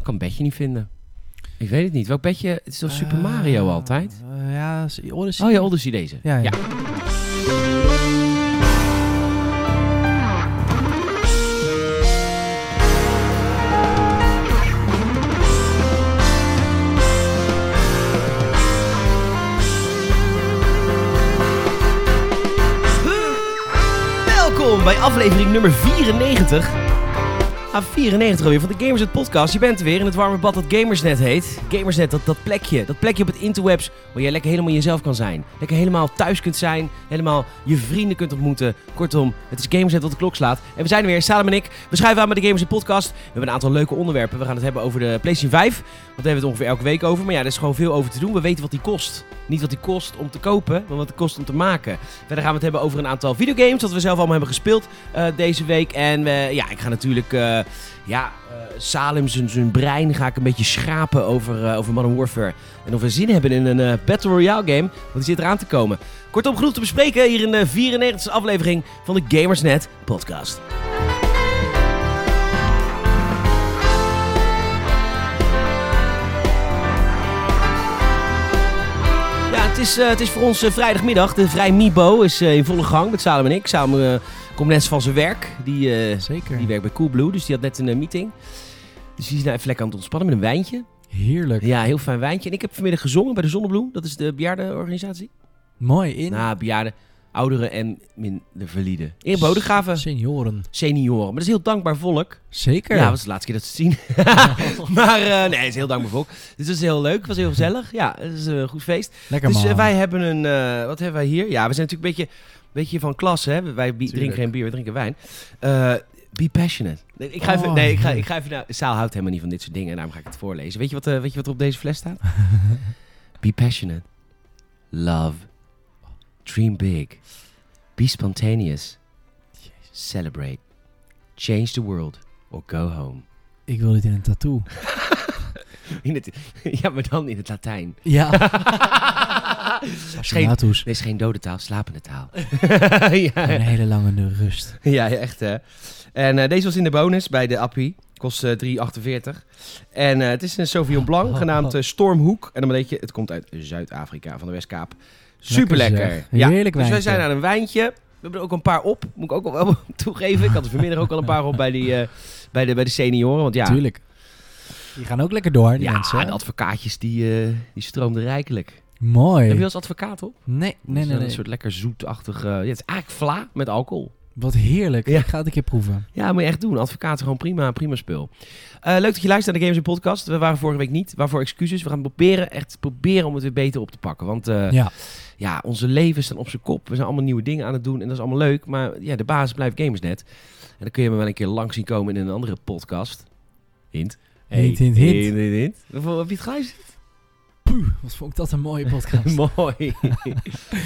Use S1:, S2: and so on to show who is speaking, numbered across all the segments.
S1: Ik kan bedje niet vinden. Ik weet het niet. Welk bedje? Het is toch Super Mario
S2: Eh,
S1: altijd?
S2: ja, Odyssey.
S1: Oh ja, Odyssey deze.
S2: Ja, ja.
S1: Welkom bij aflevering nummer 94. Ah, 94 alweer van de Gamersnet podcast. Je bent er weer in het warme bad dat Gamersnet heet. Gamersnet, dat, dat plekje. Dat plekje op het interwebs waar jij lekker helemaal jezelf kan zijn. Lekker helemaal thuis kunt zijn. Helemaal je vrienden kunt ontmoeten. Kortom, het is Gamersnet wat de klok slaat. En we zijn er weer, Salem en ik. We schuiven aan met de Gamersnet podcast. We hebben een aantal leuke onderwerpen. We gaan het hebben over de PlayStation 5. Want daar hebben we het ongeveer elke week over. Maar ja, er is gewoon veel over te doen. We weten wat die kost. Niet wat die kost om te kopen, maar wat het kost om te maken. Verder gaan we het hebben over een aantal videogames dat we zelf allemaal hebben gespeeld eh, deze week. En eh, ja, ik ga natuurlijk, eh, ja, eh, Salem zijn brein ga ik een beetje schrapen over, eh, over Modern Warfare. En of we zin hebben in een eh, Battle Royale game, want die zit eraan te komen. Kortom, genoeg te bespreken hier in de 94e aflevering van de Gamersnet podcast. Ja, het is, eh, het is voor ons eh, vrijdagmiddag. De Vrij Mibo is eh, in volle gang met Salem en ik. Salem eh, komt net van zijn werk. Die, eh,
S2: Zeker.
S1: die werkt bij Coolblue, dus die had net een eh, meeting. Dus die is nou even lekker aan het ontspannen met een wijntje.
S2: Heerlijk.
S1: Ja, heel fijn wijntje. En ik heb vanmiddag gezongen bij de Zonnebloem. Dat is de bejaardenorganisatie.
S2: Mooi. In
S1: Nou, bejaarden, ouderen en minder valide. In Bodegraven,
S2: senioren.
S1: senioren. Maar dat is heel dankbaar volk.
S2: Zeker.
S1: Ja, dat was de laatste keer dat ze het zien. maar eh, nee, het is heel dankbaar volk. Dus dat is heel leuk. Het was heel gezellig. Ja, het is een goed feest.
S2: Lekker
S1: dus
S2: man.
S1: wij hebben een... wat hebben wij hier? Ja, we zijn natuurlijk een beetje, beetje van klas, hè. Wij drinken geen bier, we drinken wijn. Eh, be passionate. Nee, Ik ga even...
S2: Oh,
S1: nee, ik ga, ik ga even... Saal houdt helemaal niet van dit soort dingen. En daarom ga ik het voorlezen. Weet je wat, eh, weet je wat er op deze fles staat? be passionate. Love. Dream big. Be spontaneous. Celebrate. Change the world. Or go home.
S2: Ik wil dit in een tattoo.
S1: In het, ja, maar dan in het Latijn.
S2: Ja.
S1: Geen,
S2: Tattoos.
S1: dit is geen dode taal, slapende taal. ja,
S2: Een hele lange rust.
S1: ja, echt hè. En eh, deze was in de bonus bij de Appie. Kost eh 3,48. En eh, het is een Sauvignon Blanc genaamd eh, Stormhoek. En dan weet je, het komt uit Zuid-Afrika van de Westkaap. Super lekker.
S2: zeg. Heerlijk
S1: Dus wij zijn aan een wijntje. We hebben er ook een paar op. Moet ik ook wel toegeven. Ik had er vanmiddag ook al een paar op bij, die, eh, bij, de, bij de senioren. Want ja,
S2: Tuurlijk. Die gaan ook lekker door, die
S1: ja
S2: mensen.
S1: de advocaatjes die, eh, die stroomden rijkelijk.
S2: Mooi.
S1: Heb je als advocaat op?
S2: Nee, nee,
S1: Dat
S2: nee.
S1: Een soort lekker zoetachtig... eh, ja, het is eigenlijk vla met alcohol.
S2: Wat heerlijk.
S1: Ja.
S2: Ik ga het een keer proeven.
S1: Ja, moet je echt doen. Advocaten gewoon prima, prima spul. Eh, leuk dat je luistert naar de Games in Podcast. We waren vorige week niet. Waarvoor excuses. We gaan proberen, echt proberen om het weer beter op te pakken. Want eh, ja.
S2: Ja.
S1: onze leven staan op zijn kop. We zijn allemaal nieuwe dingen aan het doen. En dat is allemaal leuk. Maar ja, de basis blijft Gamersnet. En dan kun je me wel een keer lang zien komen in een andere podcast. Hint.
S2: Hint, hint, hint.
S1: hint, hint, hint. Heb je het geluisterd?
S2: Puh, wat vond ik dat een mooie podcast.
S1: Mooi.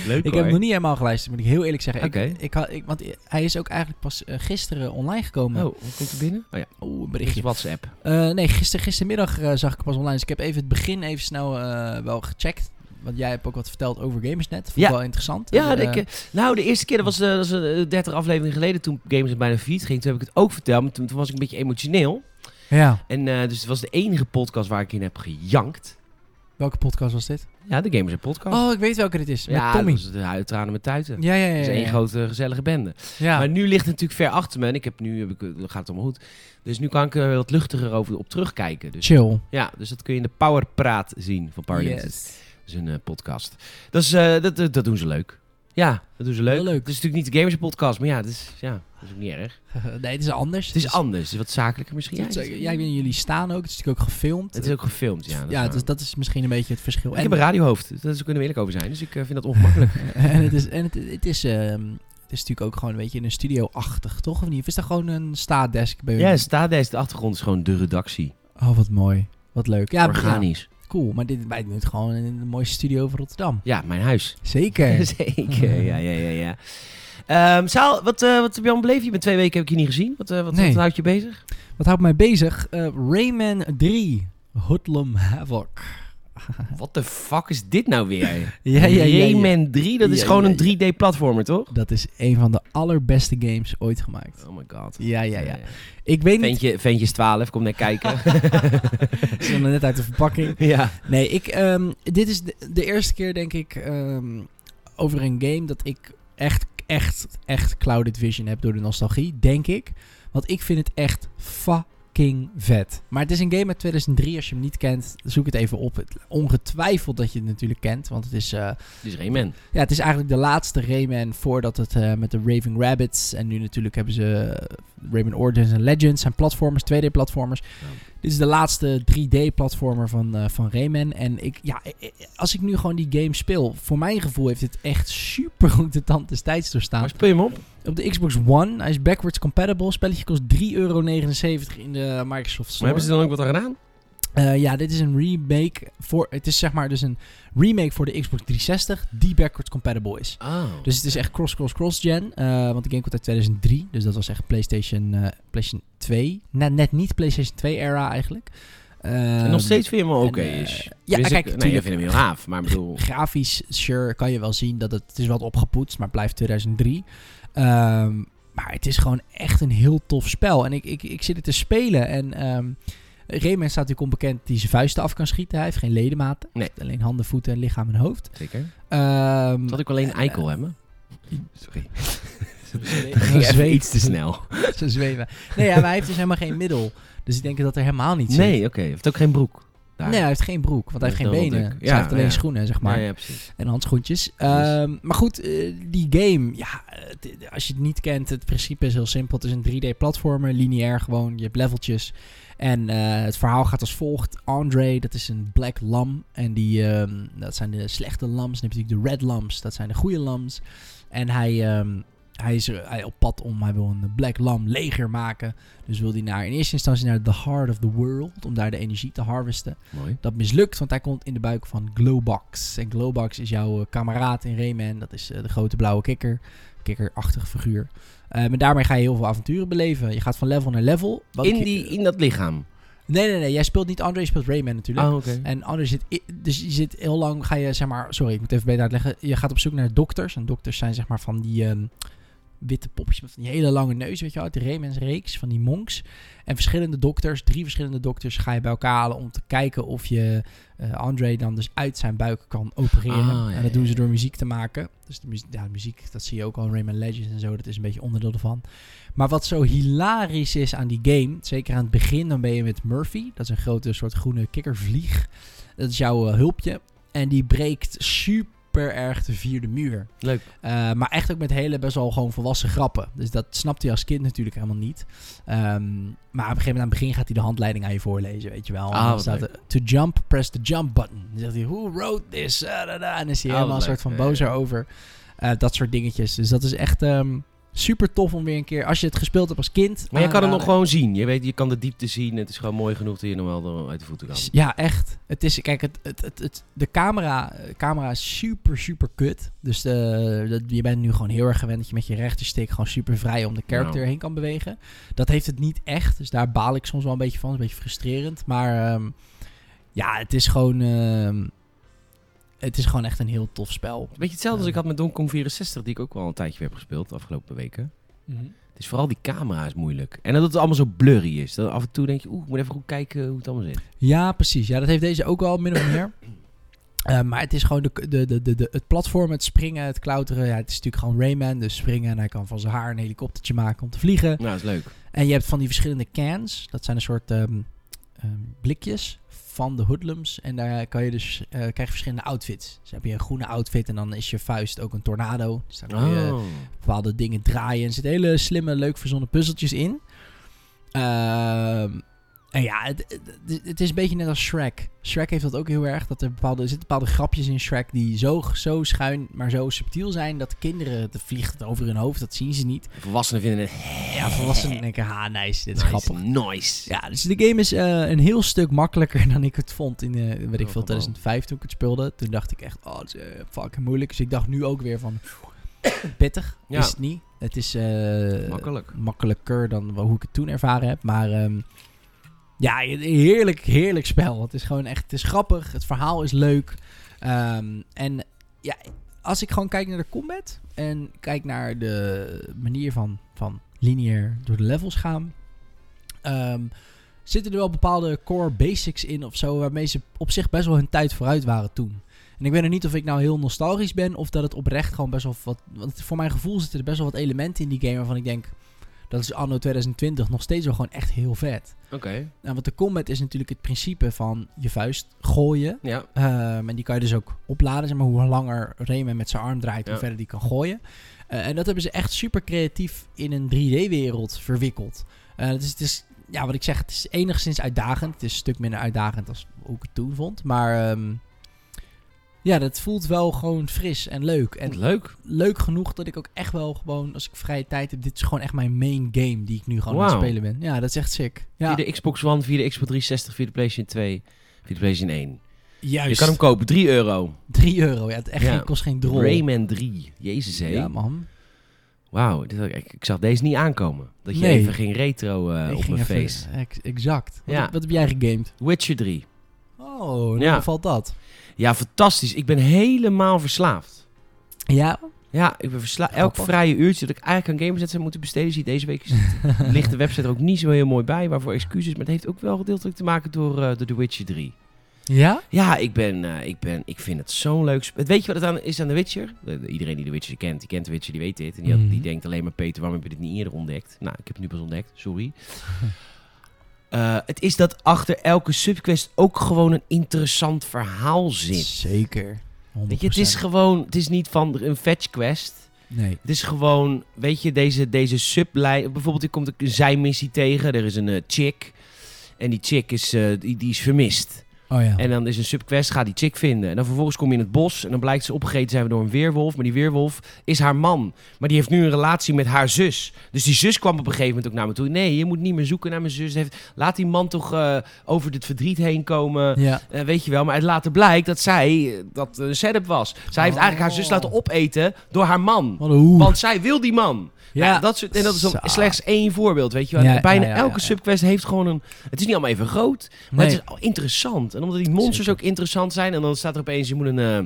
S1: leuk
S2: Ik
S1: hoor.
S2: heb hem nog niet helemaal geluisterd, moet ik heel eerlijk zeggen.
S1: Oké.
S2: Ik, ik, had- ik, want hij is ook eigenlijk pas eh, gisteren online gekomen.
S1: Oh, wat komt er binnen? Oh ja,
S2: Oeh, een
S1: berichtje. WhatsApp.
S2: Eh, nee, gister, gistermiddag eh, zag ik hem pas online. Dus ik heb even het begin even snel eh, wel gecheckt. Want jij hebt ook wat verteld over Gamersnet. Vond ik
S1: Ja.
S2: wel interessant.
S1: Ja,
S2: Eh,
S1: ik, eh, nou, de eerste keer, dat was, eh, dat was eh, 30 afleveringen geleden toen Games het bijna fiets ging. Toen heb ik het ook verteld, maar toen, toen was ik een beetje emotioneel.
S2: ja.
S1: En eh, dus het was de enige podcast waar ik in heb gejankt.
S2: Welke podcast was dit?
S1: Ja, de Gamers Podcast.
S2: Oh, ik weet welke dit is. Met
S1: ja,
S2: Tommy.
S1: de huidtranen met tuiten.
S2: Ja, ja, ja.
S1: Dat is
S2: ja,
S1: één
S2: ja.
S1: grote gezellige bende.
S2: Ja.
S1: Maar nu ligt het natuurlijk ver achter me. En ik heb nu, heb ik, gaat het allemaal goed. Dus nu kan ik er wat luchtiger over op terugkijken. Dus,
S2: Chill.
S1: ja, dus dat kun je in de Power Praat zien van Limited.
S2: Yes.
S1: Dat is een eh, podcast. Dat, is, eh, dat, dat, dat doen ze leuk. Ja, dat doen ze leuk.
S2: Heel leuk.
S1: Het is natuurlijk niet de Gamers podcast, maar ja, dat is, ja, dat is ook niet erg.
S2: nee, het is anders.
S1: Het is anders, het is wat zakelijker misschien.
S2: Het
S1: Ja,
S2: ik weet niet, jullie staan ook. Het is natuurlijk ook gefilmd.
S1: het is ook gefilmd, ja. Dat
S2: ja,
S1: is
S2: dus dat is misschien een beetje het verschil.
S1: Ik heb een radiohoofd, daar kunnen we eerlijk over zijn. Dus ik eh, vind dat ongemakkelijk.
S2: en het is, en het, het is, ehm, het is natuurlijk ook gewoon een beetje in een studio-achtig, toch? Of niet? Of is dat gewoon een staatdesk bij
S1: ja, staat deze de achtergrond is gewoon de redactie.
S2: Oh, wat mooi. Wat leuk. Ja,
S1: Organisch.
S2: Cool. Maar dit, wij doen het gewoon in de mooiste studio van Rotterdam.
S1: Ja, mijn huis.
S2: Zeker.
S1: Zeker, ja, ja, ja, ja. Ehm, Saal, wat, eh, wat heb je al beleefd? Je bent twee weken heb ik je niet gezien. Wat, eh, wat,
S2: Nee.
S1: wat houdt je bezig?
S2: Wat houdt mij bezig? Eh, Rayman 3. Hoodlum Havoc.
S1: What the fuck is dit nou weer?
S2: ja, ja, ja.
S1: Rayman 3, dat is gewoon een 3D-platformer, toch?
S2: Dat is een van de allerbeste games ooit gemaakt.
S1: Oh my god.
S2: Ja, ja, ja. Ik weet niet...
S1: Ventje, Ventjes 12, kom net kijken.
S2: Ze zijn net uit de verpakking.
S1: ja.
S2: Nee, ik, ehm, dit is de, de eerste keer, denk ik, ehm, over een game dat ik echt, echt, echt Clouded Vision heb door de nostalgie, denk ik. Want ik vind het echt fucking vet. Maar het is een game uit 2003, als je hem niet kent, zoek het even op. Het- Ongetwijfeld dat je het natuurlijk kent, want het is... eh,
S1: Dit is Rayman.
S2: ja, het is eigenlijk de laatste Rayman voordat het eh, met de Raving Rabbits. En nu natuurlijk hebben ze Rayman Origins en Legends zijn platformers, 2D-platformers.
S1: Ja.
S2: Dit is de laatste 3D-platformer van, eh, van Rayman. En ik, ja, eh, eh, als ik nu gewoon die game speel, voor mijn gevoel heeft het echt super goed de tand des tijds doorstaan.
S1: Waar speel je hem op?
S2: Op de Xbox One, hij is backwards compatible. Spelletje kost 3,79 euro in de Microsoft
S1: Maar
S2: Store.
S1: hebben ze dan ook wat aan gedaan?
S2: Eh, ja, dit is een remake voor. Het is zeg maar dus een remake voor de Xbox 360 die backwards compatible is.
S1: Oh.
S2: Dus het is echt cross, cross, cross gen. eh, want de game komt uit 2003. Dus dat was echt PlayStation, eh, PlayStation 2. Net, net niet PlayStation 2 era eigenlijk.
S1: en nog steeds vind je hem oké is.
S2: ja,
S1: Dus
S2: kijk,
S1: ik, nee,
S2: tuurlijk.
S1: ik vind hem heel gaaf, maar ik bedoel...
S2: Grafisch, sure, kan je wel zien dat het, het is wat opgepoetst, maar blijft 2003. Ehm, maar het is gewoon echt een heel tof spel. En ik, ik, ik zit het te spelen en... ehm Rayman staat natuurlijk onbekend die zijn vuisten af kan schieten. Hij heeft geen ledematen.
S1: Nee.
S2: Alleen handen, voeten, lichaam en hoofd.
S1: Zeker. Zal ik alleen
S2: eh,
S1: eikel
S2: eh,
S1: hebben? Sorry. Ging even
S2: Zweven.
S1: iets te snel.
S2: Ze zweven. Nee, ja, maar hij heeft dus helemaal geen middel. Dus ik denk dat er helemaal niet zit.
S1: Nee, oké. Hij heeft ook geen broek. Daar.
S2: Nee, hij heeft geen broek, want hij heeft geen benen. Dus
S1: Ja,
S2: hij heeft alleen
S1: ja.
S2: schoenen, zeg maar.
S1: Ja.
S2: En handschoentjes. Ehm, maar goed, eh, die game, ja, als je het niet kent, het principe is heel simpel. Het is een 3D-platformer, lineair gewoon. Je hebt leveltjes. En eh, het verhaal gaat als volgt. Andre, dat is een black lam. En die, ehm, dat zijn de slechte lams. Dan heb je natuurlijk de red lams, dat zijn de goede lams. En hij, ehm, hij is er- hij op pad om, hij wil een black lam leger maken. Dus wil hij naar, in eerste instantie naar the heart of the world, om daar de energie te harvesten.
S1: Mooi.
S2: Dat mislukt, want hij komt in de buik van Glowbox. En Glowbox is jouw eh, kameraad in Rayman. Dat is eh, de grote blauwe kikker. Kikkerachtige figuur. Eh, maar daarmee ga je heel veel avonturen beleven. Je gaat van level naar level. Wat
S1: In, die, in dat lichaam.
S2: Nee, nee, nee. Jij speelt niet Andre, je speelt Rayman natuurlijk.
S1: Oké.
S2: En Andre zit... Dus je zit heel lang, ga je zeg maar... Sorry, ik moet even beter uitleggen. Je gaat op zoek naar dokters. En dokters zijn zeg maar van die... ehm, witte popjes met die hele lange neus, weet je wel, uit de Rayman's reeks van die monks. En verschillende dokters, drie verschillende dokters, ga je bij elkaar halen om te kijken of je eh André dan dus uit zijn buik kan opereren.
S1: Ah, ja,
S2: en dat doen ze door muziek te maken. Dus de muziek, ja, de muziek, dat zie je ook al in Rayman Legends en zo, dat is een beetje onderdeel ervan. Maar wat zo hilarisch is aan die game, zeker aan het begin, dan ben je met Murphy, dat is een grote soort groene kikkervlieg. Dat is jouw eh, hulpje. En die breekt super erg de vierde muur.
S1: Leuk.
S2: Uh, maar echt ook met hele best wel gewoon volwassen grappen. Dus dat snapte hij als kind natuurlijk helemaal niet. Um, maar op een gegeven moment aan het begin gaat hij de handleiding aan je voorlezen, weet je wel.
S1: Ah,
S2: en dan
S1: wat
S2: staat er, to jump, press the jump button. Dan zegt hij, who wrote this? Uh, da, da. En dan is hij
S1: Ah,
S2: helemaal een soort van boos
S1: ja.
S2: erover. Uh, dat soort dingetjes. Dus dat is echt um, super tof om weer een keer, als je het gespeeld hebt als kind.
S1: Maar je kan het nog gewoon zien. Je weet, je kan de diepte zien. Het is gewoon mooi genoeg dat je nog wel uit de voeten kan.
S2: Ja, echt. Het is, kijk, het, het, het, het- de camera, eh, camera is super, super kut. Dus de, dat- je bent nu gewoon heel erg gewend dat je met je rechterstick gewoon super vrij om de character
S1: Nou.
S2: heen kan bewegen. Dat heeft het niet echt. Dus daar baal ik soms wel een beetje van. Is een beetje frustrerend. Maar ehm, ja, het is gewoon... ehm, het is gewoon echt een heel tof spel.
S1: Een beetje hetzelfde als ik had met Donkey Kong 64, die ik ook wel een tijdje weer heb gespeeld de afgelopen weken. Het is vooral die camera is moeilijk. En dat het allemaal zo blurry is. Dat af en toe denk je, oeh, ik moet even goed kijken hoe het allemaal zit.
S2: Ja, precies. Ja, dat heeft deze ook wel min of meer. Eh, maar het is gewoon de, de, de, de, de- het platform, het springen, het klauteren. Ja, het is natuurlijk gewoon Rayman, dus springen. En hij kan van zijn haar een helikoptertje maken om te vliegen.
S1: Nou, dat is leuk.
S2: En je hebt van die verschillende cans. Dat zijn een soort ehm, ehm, blikjes van de hoodlums. En daar kan je dus, eh, krijg je verschillende outfits. Dus heb je een groene outfit en dan is je vuist ook een tornado. Dus daar kan je
S1: Oh.
S2: bepaalde dingen draaien. Er zitten hele slimme, leuk verzonnen puzzeltjes in. Ehm, en ja, het, het, het is een beetje net als Shrek. Shrek heeft dat ook heel erg. Dat er, bepaalde, er zitten bepaalde grapjes in Shrek die zo, zo schuin, maar zo subtiel zijn... dat kinderen, het vliegt het over hun hoofd, dat zien ze niet.
S1: Volwassenen vinden het
S2: Ja, volwassenen denken, ha, nice, dit is
S1: nice,
S2: grappig.
S1: Nice.
S2: Ja, dus de game is eh, een heel stuk makkelijker dan ik het vond in, eh weet ik veel,
S1: wow.
S2: 2005 toen ik het speelde. Toen dacht ik echt, oh, het is eh, fucking moeilijk. Dus ik dacht nu ook weer van, pittig
S1: Ja.
S2: is het niet. Het is
S1: Makkelijk.
S2: makkelijker dan hoe ik het toen ervaren heb. Maar ehm, Ja, heerlijk, heerlijk spel. Het is gewoon echt, het is grappig. Het verhaal is leuk. Ehm, en ja, als ik gewoon kijk naar de combat en kijk naar de manier van, van lineair door de levels gaan, ehm, zitten er wel bepaalde core basics in of zo, waarmee ze op zich best wel hun tijd vooruit waren toen. En ik weet nog niet of ik nou heel nostalgisch ben of dat het oprecht gewoon best wel wat. Want voor mijn gevoel zitten er best wel wat elementen in die game waarvan ik denk. Dat is anno 2020 nog steeds wel gewoon echt heel vet.
S1: Oké.
S2: Nou, want de combat is natuurlijk het principe van je vuist gooien.
S1: Ja.
S2: Ehm, en die kan je dus ook opladen. Zeg maar, hoe langer Rayman met zijn arm draait,
S1: Ja.
S2: hoe verder die kan gooien. Eh, en dat hebben ze echt super creatief in een 3D-wereld verwikkeld. Eh, het, is, het is, ja, wat ik zeg, het is enigszins uitdagend. Het is een stuk minder uitdagend als hoe ik het toen vond. Maar ehm, ja, dat voelt wel gewoon fris en leuk. En
S1: leuk.
S2: leuk genoeg dat ik ook echt wel gewoon, als ik vrije tijd heb, dit is gewoon echt mijn main game die ik nu gewoon aan het spelen ben. Ja, dat is echt sick. Ja,
S1: Via de Xbox One, via de Xbox 360, via de PlayStation 2, via de PlayStation 1.
S2: juist.
S1: Je kan hem kopen, 3 euro.
S2: 3 euro. Ja, het echt
S1: Ja.
S2: geen, kost geen drol.
S1: Rayman 3. Jezus hé.
S2: Ja, man.
S1: Wauw, ik, ik zag deze niet aankomen. Dat je
S2: Nee.
S1: even geen retro eh, op
S2: ging
S1: mijn face.
S2: ex- exact. Wat,
S1: Ja.
S2: heb- wat heb jij gegamed?
S1: Witcher 3.
S2: Oh, hoe
S1: Ja.
S2: valt dat?
S1: Ja, fantastisch. Ik ben helemaal verslaafd.
S2: Ja?
S1: Ja, ik ben verslaafd. Elk vrije uurtje dat ik eigenlijk aan Gamerzet zou moeten besteden, zie deze week ligt de website er ook niet zo heel mooi bij, waarvoor excuses. Maar het heeft ook wel gedeeltelijk te maken door, eh, door The Witcher 3.
S2: Ja?
S1: Ja, ik ben, eh, ik ben, ik vind het zo'n leuk Weet je wat het aan, is aan The Witcher? De- de- iedereen die The Witcher kent, die kent The Witcher, die weet dit. En die, had-
S2: Mhm.
S1: die denkt alleen maar, Peter, waarom heb je dit niet eerder ontdekt? Nou, ik heb het nu pas ontdekt, sorry. Eh, het is dat achter elke subquest ook gewoon een interessant verhaal zit.
S2: Zeker. 100%.
S1: Weet je, het is gewoon, het is niet van een fetch quest.
S2: Nee.
S1: Het is gewoon, weet je, deze, deze sublijn. Bijvoorbeeld, er komt een zijmissie tegen. Er is een eh, chick. En die chick is, eh, die, die is vermist.
S2: Oh ja.
S1: En dan is een subquest, ga die chick vinden. En dan vervolgens kom je in het bos. En dan blijkt ze opgegeten te zijn door een weerwolf. Maar die weerwolf is haar man. Maar die heeft nu een relatie met haar zus. Dus die zus kwam op een gegeven moment ook naar me toe. Nee, je moet niet meer zoeken naar mijn zus. Heeft, laat die man toch eh, over dit verdriet heen komen.
S2: ja.
S1: Eh, weet je wel, maar het later blijkt dat zij eh, dat een setup was. Zij heeft
S2: Oh.
S1: eigenlijk haar zus laten opeten door haar man. Want zij wil die man. Ja, dat soort, en dat is dan slechts één voorbeeld, weet je wel.
S2: Ja,
S1: Bijna
S2: ja,
S1: elke subquest heeft gewoon een... Het is niet allemaal even groot, maar
S2: Nee.
S1: het is al interessant. En omdat die monsters ook interessant zijn... en dan staat er opeens, je moet een... eh,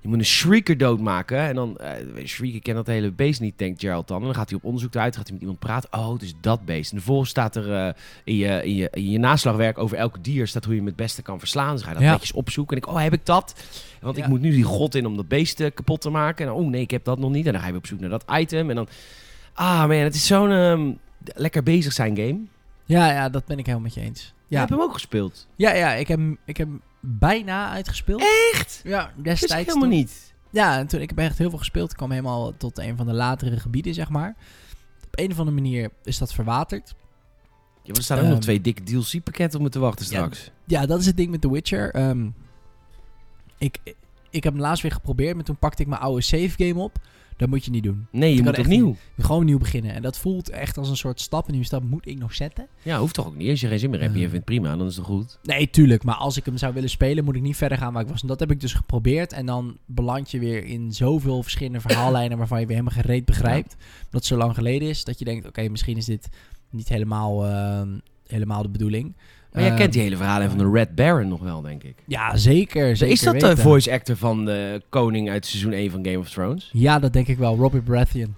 S1: je moet een shrieker doodmaken. En dan, eh shrieker kent dat hele beest niet, denkt Gerald dan. En dan gaat hij op onderzoek uit, gaat hij met iemand praten. Oh, het is dat beest. En vervolgens staat er eh, in, je, in, je, in je naslagwerk over elk dier... staat hoe je hem het beste kan verslaan. Dus ga je dat
S2: Ja.
S1: netjes opzoeken. En ik, oh, heb ik dat? Want ik moet nu die god in om dat beest kapot te maken. En oh nee, ik heb dat nog niet. En dan ga je op zoek naar dat item. En dan... Ah man, het is zo'n ehm, lekker bezig zijn game.
S2: Ja, ja, dat ben ik helemaal met je eens.
S1: Je
S2: Ja,
S1: hebt hem ook gespeeld.
S2: ja, ja ik, heb, hem- ik heb hem bijna uitgespeeld.
S1: Echt?
S2: Ja, destijds.
S1: helemaal
S2: toen.
S1: niet.
S2: Ja, en toen ik heb echt heel veel gespeeld. Ik kwam helemaal tot een van de latere gebieden, zeg maar. Op een of andere manier is dat verwaterd.
S1: Ja, er staan ook
S2: Ehm,
S1: nog twee dikke DLC-pakketten om me te wachten straks.
S2: Ja, dat is het ding met The Witcher. Ehm, ik, ik heb hem laatst weer geprobeerd, maar toen pakte ik mijn oude save game op. Dat moet je niet doen.
S1: nee, je moet
S2: echt
S1: opnieuw.
S2: Moet gewoon opnieuw beginnen. En dat voelt echt als een soort stap. En die stap moet ik nog zetten.
S1: Ja, hoeft toch ook niet. Als je geen zin meer hebt je
S2: Eh.
S1: vindt het prima, dan is het goed.
S2: Nee, tuurlijk. Maar als ik hem zou willen spelen, moet ik niet verder gaan waar ik was. En dat heb ik dus geprobeerd. En dan beland je weer in zoveel verschillende verhaallijnen waarvan je weer helemaal gereed begrijpt. Dat het zo lang geleden is. Dat je denkt, oké, misschien is dit niet helemaal, ehm, helemaal de bedoeling.
S1: Maar jij
S2: Ehm,
S1: kent die hele verhalen van de Red Baron nog wel, denk ik.
S2: Ja, zeker. zeker
S1: is dat de voice actor van de koning uit seizoen 1 van Game of Thrones?
S2: Ja, dat denk ik wel. Robert Baratheon.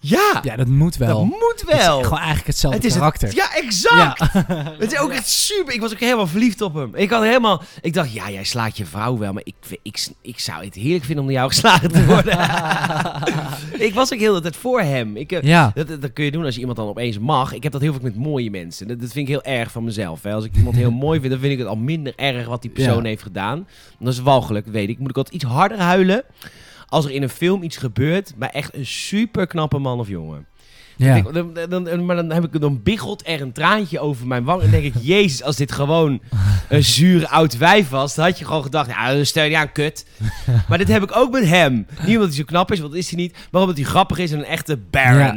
S1: Ja,
S2: Ja, dat moet wel.
S1: dat moet
S2: Het is
S1: wel.
S2: gewoon eigenlijk hetzelfde
S1: Het is het-
S2: karakter.
S1: Ja, exact.
S2: Ja.
S1: Het is ook echt super. Ik was ook helemaal verliefd op hem. Ik had helemaal. Ik dacht, ja, jij slaat je vrouw wel, maar ik, ik, ik zou het heerlijk vinden om door jou geslagen te worden. ik was ook heel de tijd voor hem. Ik, eh,
S2: ja.
S1: dat, dat, dat kun je doen als je iemand dan opeens mag. Ik heb dat heel veel met mooie mensen. Dat, dat vind ik heel erg van mezelf. Hè. Als ik iemand heel mooi vind, dan vind ik het al minder erg wat die persoon
S2: Ja.
S1: heeft gedaan. Dat is walgelijk, weet ik. Moet ik altijd iets harder huilen als er in een film iets gebeurt bij echt een super knappe man of jongen.
S2: ja.
S1: Ik- dan, dan, dan- maar dan, heb ik, dan biggelt er een traantje over mijn wang. En denk ik, jezus, als dit gewoon een zure oud wijf was, dan had je gewoon gedacht, ja, dan stel je aan, kut. maar dit heb ik ook met hem. Niet omdat hij zo knap is, want dat is hij niet. Maar omdat hij grappig is en een echte baron.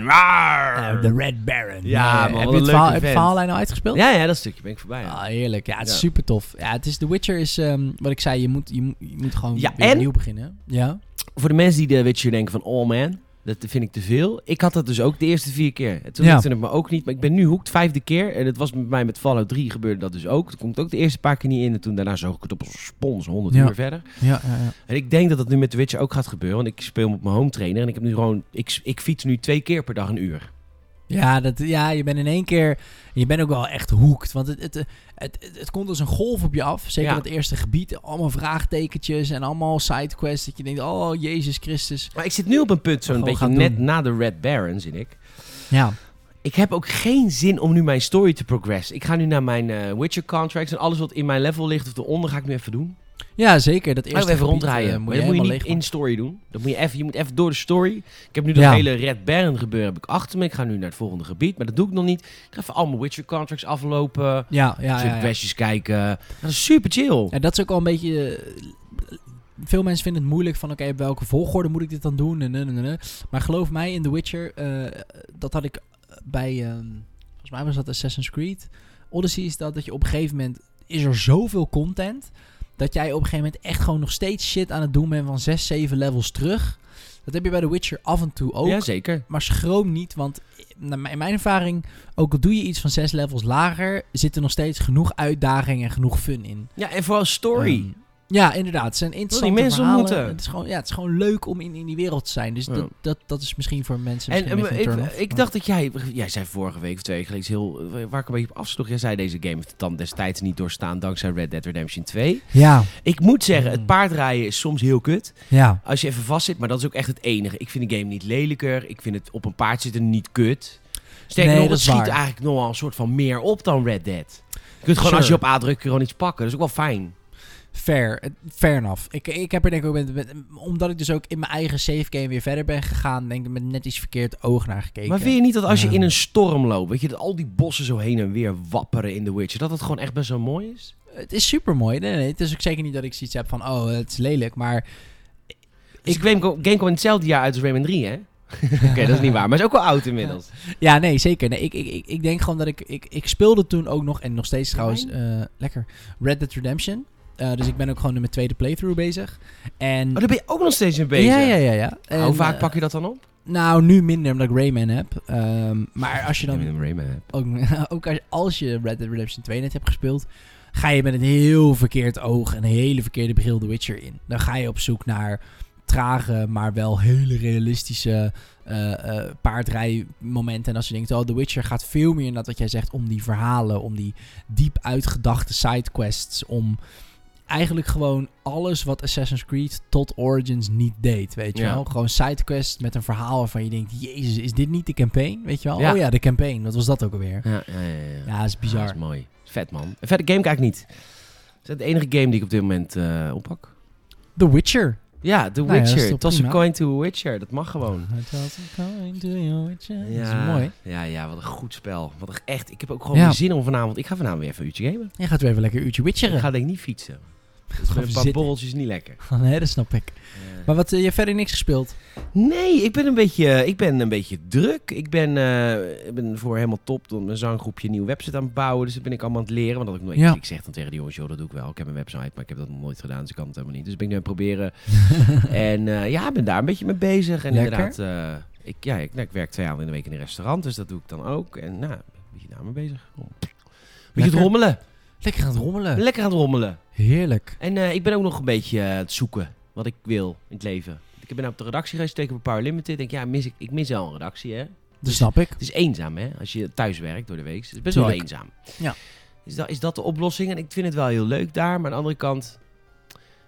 S2: De Red Baron.
S1: Ja, man,
S2: heb
S1: wat
S2: je
S1: een
S2: het verhaal,
S1: leuke
S2: heb je het
S1: vent.
S2: verhaallijn nou uitgespeeld?
S1: Ja, ja, dat stukje ben ik voorbij. ja.
S2: Ah, heerlijk. Ja, het is
S1: Ja.
S2: super tof. Ja, het is The Witcher is, ehm, wat ik zei, je moet, je, moet- je moet gewoon
S1: Ja,
S2: weer
S1: en?
S2: opnieuw beginnen. Ja.
S1: Voor de mensen die de Witcher denken van, oh man, Dat vind ik te veel. Ik had dat dus ook de eerste vier keer. En Toen
S2: Ja.
S1: lukte het me ook niet. Maar ik ben nu hoekt vijfde keer. En het was met mij met Fallout 3 gebeurde dat dus ook. Toen komt ook de eerste paar keer niet in. En toen daarna zoog ik het op als spons 100
S2: Ja.
S1: uur verder.
S2: Ja.
S1: En ik denk dat dat nu met The Witcher ook gaat gebeuren. Want ik speel op mijn home trainer. En ik heb nu gewoon... Ik, ik fiets nu twee keer per dag een uur.
S2: Ja, dat, ja, je bent in één keer... Je bent ook wel echt hoekt. Want het, het, het, het, het komt als een golf op je af. Zeker
S1: Ja.
S2: dat eerste gebied. Allemaal vraagtekentjes en allemaal sidequests. Dat je denkt, oh, Jezus Christus.
S1: Maar ik zit nu op een punt, zo'n beetje net na de Red Baron, zit ik.
S2: Ja,
S1: Ik heb ook geen zin om nu mijn story te progress. Ik ga nu naar mijn eh, Witcher contracts en alles wat in mijn level ligt of eronder ga ik nu even doen.
S2: Ja zeker. Dat eerste
S1: even ronddraaien.
S2: eh, moet je
S1: dat moet je niet in story doen. Dat moet je, even, je moet even door de story. Ik heb nu dat
S2: Ja.
S1: hele Red Baron gebeuren heb ik achter me. Ik ga nu naar het volgende gebied, maar dat doe ik nog niet. Ik ga even al mijn Witcher contracts aflopen.
S2: Ja, ja,
S1: Ja,
S2: ja.
S1: questjes kijken. Dat is super chill.
S2: Ja, dat is ook al een beetje... eh, Veel mensen vinden het moeilijk van, oké, op welke volgorde moet ik dit dan doen? En, en, en, en. Maar geloof mij, in The Witcher, eh, dat had ik bij, ehm, volgens mij was dat Assassin's Creed. Odyssey is dat, dat je op een gegeven moment, is er zoveel content, dat jij op een gegeven moment echt gewoon nog steeds shit aan het doen bent van 6, 7 levels terug. Dat heb je bij The Witcher af en toe ook.
S1: Ja, zeker.
S2: Maar schroom niet, want in mijn ervaring, ook al doe je iets van zes levels lager, zit er nog steeds genoeg uitdaging en genoeg fun in.
S1: Ja, en vooral story.
S2: Ehm, ja, inderdaad. Het zijn interessante
S1: mensen
S2: verhalen.
S1: ontmoeten.
S2: Het is, gewoon, ja, het is gewoon leuk om in, in die wereld te zijn. Dus
S1: Ja.
S2: dat, dat, dat is misschien voor mensen
S1: En
S2: misschien een
S1: eh, ik, ik dacht dat jij, jij zei vorige week of twee weken geleden iets heel, eh, waar ik een beetje op afsloeg. Jij zei deze game heeft het dan destijds niet doorstaan dankzij Red Dead Redemption 2.
S2: Ja,
S1: Ik moet zeggen, het
S2: Mm.
S1: paardrijden is soms heel kut.
S2: ja.
S1: Als je even vast zit, maar dat is ook echt het enige. Ik vind de game niet lelijker. Ik vind het op een paard zitten niet kut. Sterker
S2: Nee,
S1: nog,
S2: dat
S1: het schiet
S2: waar.
S1: eigenlijk nog wel een soort van meer op dan Red Dead. Je kunt gewoon
S2: Sure.
S1: als je op A drukt gewoon iets pakken. Dat is ook wel fijn.
S2: Fair. Fair enough. Ik, ik heb er denk ik ook met, met- omdat ik dus ook in mijn eigen save game weer verder ben gegaan, denk ik met net iets verkeerd oog naar gekeken.
S1: Maar vind je niet dat als je in een storm loopt, weet je, dat al die bossen zo heen en weer wapperen in The Witcher, dat het gewoon echt best wel mooi is?
S2: Het is super mooi. Nee, nee, het is ook zeker niet dat ik zoiets heb van, oh, het is lelijk. Maar
S1: Dus ik game, game kwam in hetzelfde jaar uit als Rayman 3, hè? Oké, dat is niet waar, maar is ook wel oud inmiddels.
S2: Ja, nee, zeker. Nee, ik, ik, ik, ik denk gewoon dat ik, ik... Ik speelde toen ook nog, en nog steeds trouwens, eh, lekker, Red Dead Redemption. Eh, dus ik ben ook gewoon met tweede playthrough bezig. En...
S1: Oh, daar ben je ook nog steeds mee bezig.
S2: ja, ja, ja, ja.
S1: Hoe vaak
S2: eh,
S1: pak je dat dan op?
S2: Nou, nu minder omdat ik Rayman heb. Ehm, maar als je
S1: Ja,
S2: dan...
S1: een Rayman.
S2: Ook, ook als, als je Red Dead Redemption 2 net hebt gespeeld... ga je met een heel verkeerd oog en een hele verkeerde bril The Witcher in. Dan ga je op zoek naar trage, maar wel hele realistische eh eh paardrijmomenten. En als je denkt, oh, The Witcher gaat veel meer in dat wat jij zegt... om die verhalen, om die diep uitgedachte sidequests... om eigenlijk gewoon alles wat Assassin's Creed tot Origins niet deed, weet je
S1: Ja.
S2: wel? Gewoon sidequests met een verhaal waarvan je denkt... Jezus, is dit niet de campaign? Weet je wel?
S1: Ja.
S2: Oh ja, de campaign. Wat was dat ook alweer?
S1: Ja, ja, ja. ja.
S2: Ja, is bizar.
S1: dat is mooi. Vet, man. Een vette game kijk ik niet. Is dat de enige game die ik op dit moment eh, oppak?
S2: The Witcher.
S1: Ja, The
S2: Nou ja,
S1: Witcher.
S2: toch
S1: Toss a coin to a Witcher. Dat mag gewoon.
S2: Dat is mooi.
S1: Ja, ja, wat een goed spel. Wat een, echt. Ik heb ook gewoon
S2: Ja.
S1: zin om vanavond. Ik ga vanavond weer even een uurtje gamen.
S2: Je gaat weer even lekker een uurtje
S1: Ik
S2: witcheren.
S1: ga denk ik niet fietsen. Is met een paar
S2: zitten.
S1: borreltjes niet lekker.
S2: nee, dat snap ik.
S1: Eh,
S2: Maar wat, eh, je hebt verder niks gespeeld?
S1: Nee, ik ben een beetje, ik ben een beetje druk. Ik ben, eh, ik ben voor helemaal top door mijn zanggroepje een nieuwe website aan het bouwen. Dus dat ben ik allemaal aan het leren. Want dat ik, nooit,
S2: Ja.
S1: ik zeg dan tegen die jongens, joh, dat doe ik wel. Ik heb een website, maar ik heb dat nog nooit gedaan. Dus ik kan het helemaal niet. Dus ben ik nu aan het proberen. en eh, ja, ik ben daar een beetje mee bezig. En
S2: Lekker.
S1: inderdaad, eh, ik, ja, ik, nou, ik werk twee avonden in de week in een restaurant. Dus dat doe ik dan ook. En nou, een beetje daarmee bezig. Een beetje rommelen.
S2: Lekker aan het rommelen.
S1: Lekker aan het rommelen.
S2: Heerlijk.
S1: En eh, ik ben ook nog een beetje eh, aan het zoeken wat ik wil in het leven. Ik ben op de redactie geweest, teken op Power Limited. Ik denk, ja, mis ik, ik mis wel een redactie, hè.
S2: Dat snap ik.
S1: Het is eenzaam, hè, als je thuis werkt door de week. Het is best wel eenzaam.
S2: Ja.
S1: Is dat, is dat de oplossing? En ik vind het wel heel leuk daar. Maar aan de andere kant...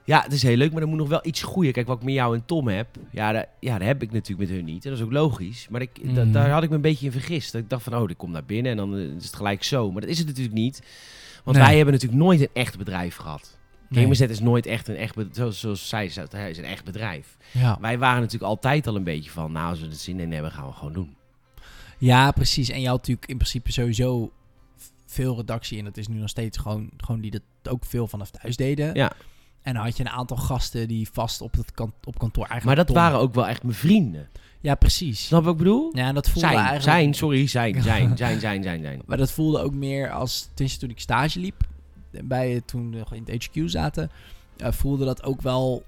S1: Ja, het is heel leuk, maar er moet nog wel iets groeien. Kijk, wat ik met jou en Tom heb... Ja, daar, ja, daar heb ik natuurlijk met hun niet. En dat is ook logisch. Maar ik, da-
S2: Mhm.
S1: daar had ik me een beetje in vergist. Dat ik dacht van, oh, ik kom naar binnen en dan eh, is het gelijk zo. Maar dat is het natuurlijk niet. Want
S2: Nee.
S1: wij hebben natuurlijk nooit een echt bedrijf gehad.
S2: Nee.
S1: Is nooit echt een echt bedrijf. Zoals, zoals zij zei, hij is een echt bedrijf.
S2: Ja.
S1: Wij waren natuurlijk altijd al een beetje van... Nou, als we er zin in hebben, gaan we gewoon doen.
S2: ja, precies. En je had natuurlijk in principe sowieso veel redactie. En dat is nu nog steeds gewoon, gewoon die dat ook veel vanaf thuis deden.
S1: Ja.
S2: En dan had je een aantal gasten die vast op, het kan, op kantoor eigenlijk...
S1: Maar dat waren ook wel echt mijn vrienden.
S2: Ja, precies.
S1: Snap wat ik bedoel?
S2: Ja, en dat voelde
S1: Zijn,
S2: eigenlijk...
S1: zijn, sorry, zijn, zijn, zijn, zijn, zijn, zijn.
S2: Maar dat voelde ook meer als... Tenminste, toen ik stage liep, bij, toen we in het HQ zaten... eh, voelde dat ook wel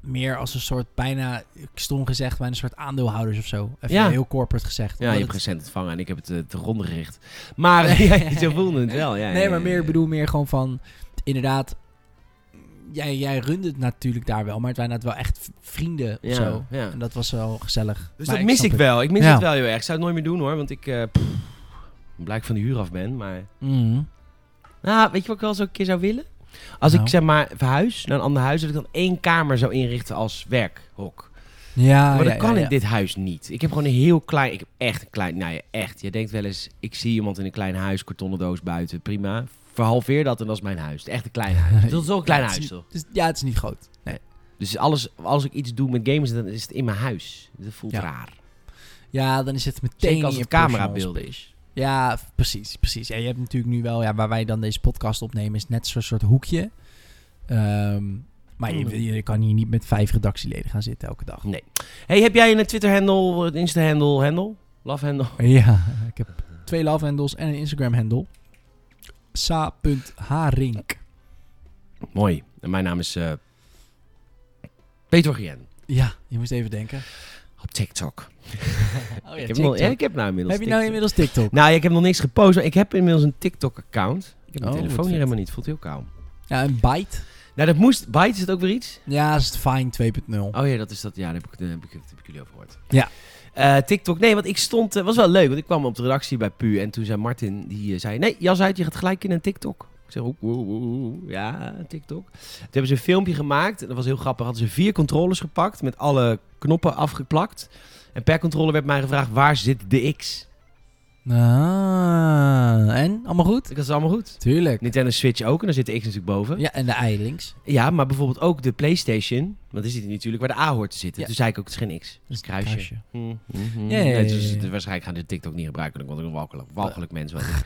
S2: meer als een soort bijna, stom gezegd, bijna een soort aandeelhouders of zo. Even
S1: Ja.
S2: heel corporate gezegd.
S1: Ja, je hebt
S2: het-
S1: recent ontvangen en ik heb het eh, te ronde gericht. Maar ja, zo voelde het wel. Ja,
S2: nee, maar meer, ik bedoel meer gewoon van, inderdaad, jij, jij runde het natuurlijk daar wel, maar het waren inderdaad wel echt vrienden of
S1: Ja,
S2: zo.
S1: ja.
S2: En dat was wel gezellig.
S1: Dus
S2: Maar
S1: dat mis ik
S2: het.
S1: wel. Ik mis
S2: Ja.
S1: het wel heel erg. Ik zou het nooit meer doen hoor, want ik eh pff, blijk van de huur af ben. Maar
S2: Mhm.
S1: nou, weet je wat ik wel zo een keer zou willen? Als
S2: Nou.
S1: ik zeg maar verhuis naar een ander huis, dat ik dan één kamer zou inrichten als werkhok.
S2: Ja,
S1: maar dat
S2: ja,
S1: kan
S2: ja,
S1: in dit huis niet. Ik heb gewoon een heel klein, ik heb echt een klein, nou ja, echt. Je denkt wel eens, ik zie iemand in een klein huis, kartonnen doos buiten, prima. Verhalveer dat en dat is mijn huis. Echt een klein huis. Dat is een klein
S2: Ja, het
S1: huis
S2: is
S1: toch?
S2: niet- ja, het is niet groot. Nee.
S1: Dus alles, als ik iets doe met games, dan is het in mijn huis. Dat voelt
S2: Ja.
S1: raar.
S2: Ja, dan is het meteen
S1: Zeker
S2: in
S1: als
S2: je
S1: het
S2: personal
S1: camerabeeld
S2: space.
S1: is.
S2: Ja, f- precies, precies. En je hebt natuurlijk nu wel, ja, waar wij dan deze podcast opnemen, is net zo'n soort hoekje. Ehm, maar
S1: Mm.
S2: je, je kan hier niet met vijf redactieleden gaan zitten elke dag.
S1: Nee. Hey, heb jij een Twitter-handle, een Insta-handle, handle? Love-handle?
S2: Ja, ik heb twee love handles en een Instagram handle. Sa.harink.
S1: Mooi. En mijn naam is eh Peter Gien.
S2: Ja, je moest even denken.
S1: Op TikTok.
S2: Oh
S1: ik, heb nog, ja, ik heb nou inmiddels
S2: Heb je nou
S1: TikTok.
S2: inmiddels TikTok?
S1: Nou, ik heb nog niks gepost, maar ik heb inmiddels een TikTok-account. Ik heb mijn
S2: Oh,
S1: telefoon hier helemaal niet. Voelt heel koud.
S2: Ja, een Byte.
S1: Nou, dat moest... Byte, is het ook weer iets?
S2: Ja, dat is het Fine 2.0.
S1: Oh ja, dat is dat. Ja, daar heb ik, daar heb ik, daar heb ik jullie over gehoord.
S2: Ja.
S1: Eh, TikTok. Nee, want ik stond... Het was wel leuk, want ik kwam op de redactie bij Pu. En toen zei Martin, die eh, zei... Nee, jas uit, je gaat gelijk in een TikTok. Ik zeg, oeh, ja, TikTok. Toen hebben ze een filmpje gemaakt. En dat was heel grappig. Hadden ze vier controllers gepakt. Met alle knoppen afgeplakt. En per controller werd mij gevraagd, waar zit de X?
S2: Ah, en? Allemaal goed?
S1: Ik had het allemaal goed.
S2: Tuurlijk.
S1: Nintendo Switch ook. En daar zit de X natuurlijk boven. Ja.
S2: Ja, en de ei links.
S1: maar bijvoorbeeld ook de PlayStation. Want daar zit natuurlijk waar de A hoort te zitten.
S2: Ja.
S1: Toen zei ik ook, het is geen X. Het is een kruisje.
S2: kruisje.
S1: Hm, hm, hm.
S2: Ja, ja, ja,
S1: dus
S2: ja, ja.
S1: waarschijnlijk gaan ze TikTok niet gebruiken. Want ik een walgelijk, walgelijk mens was.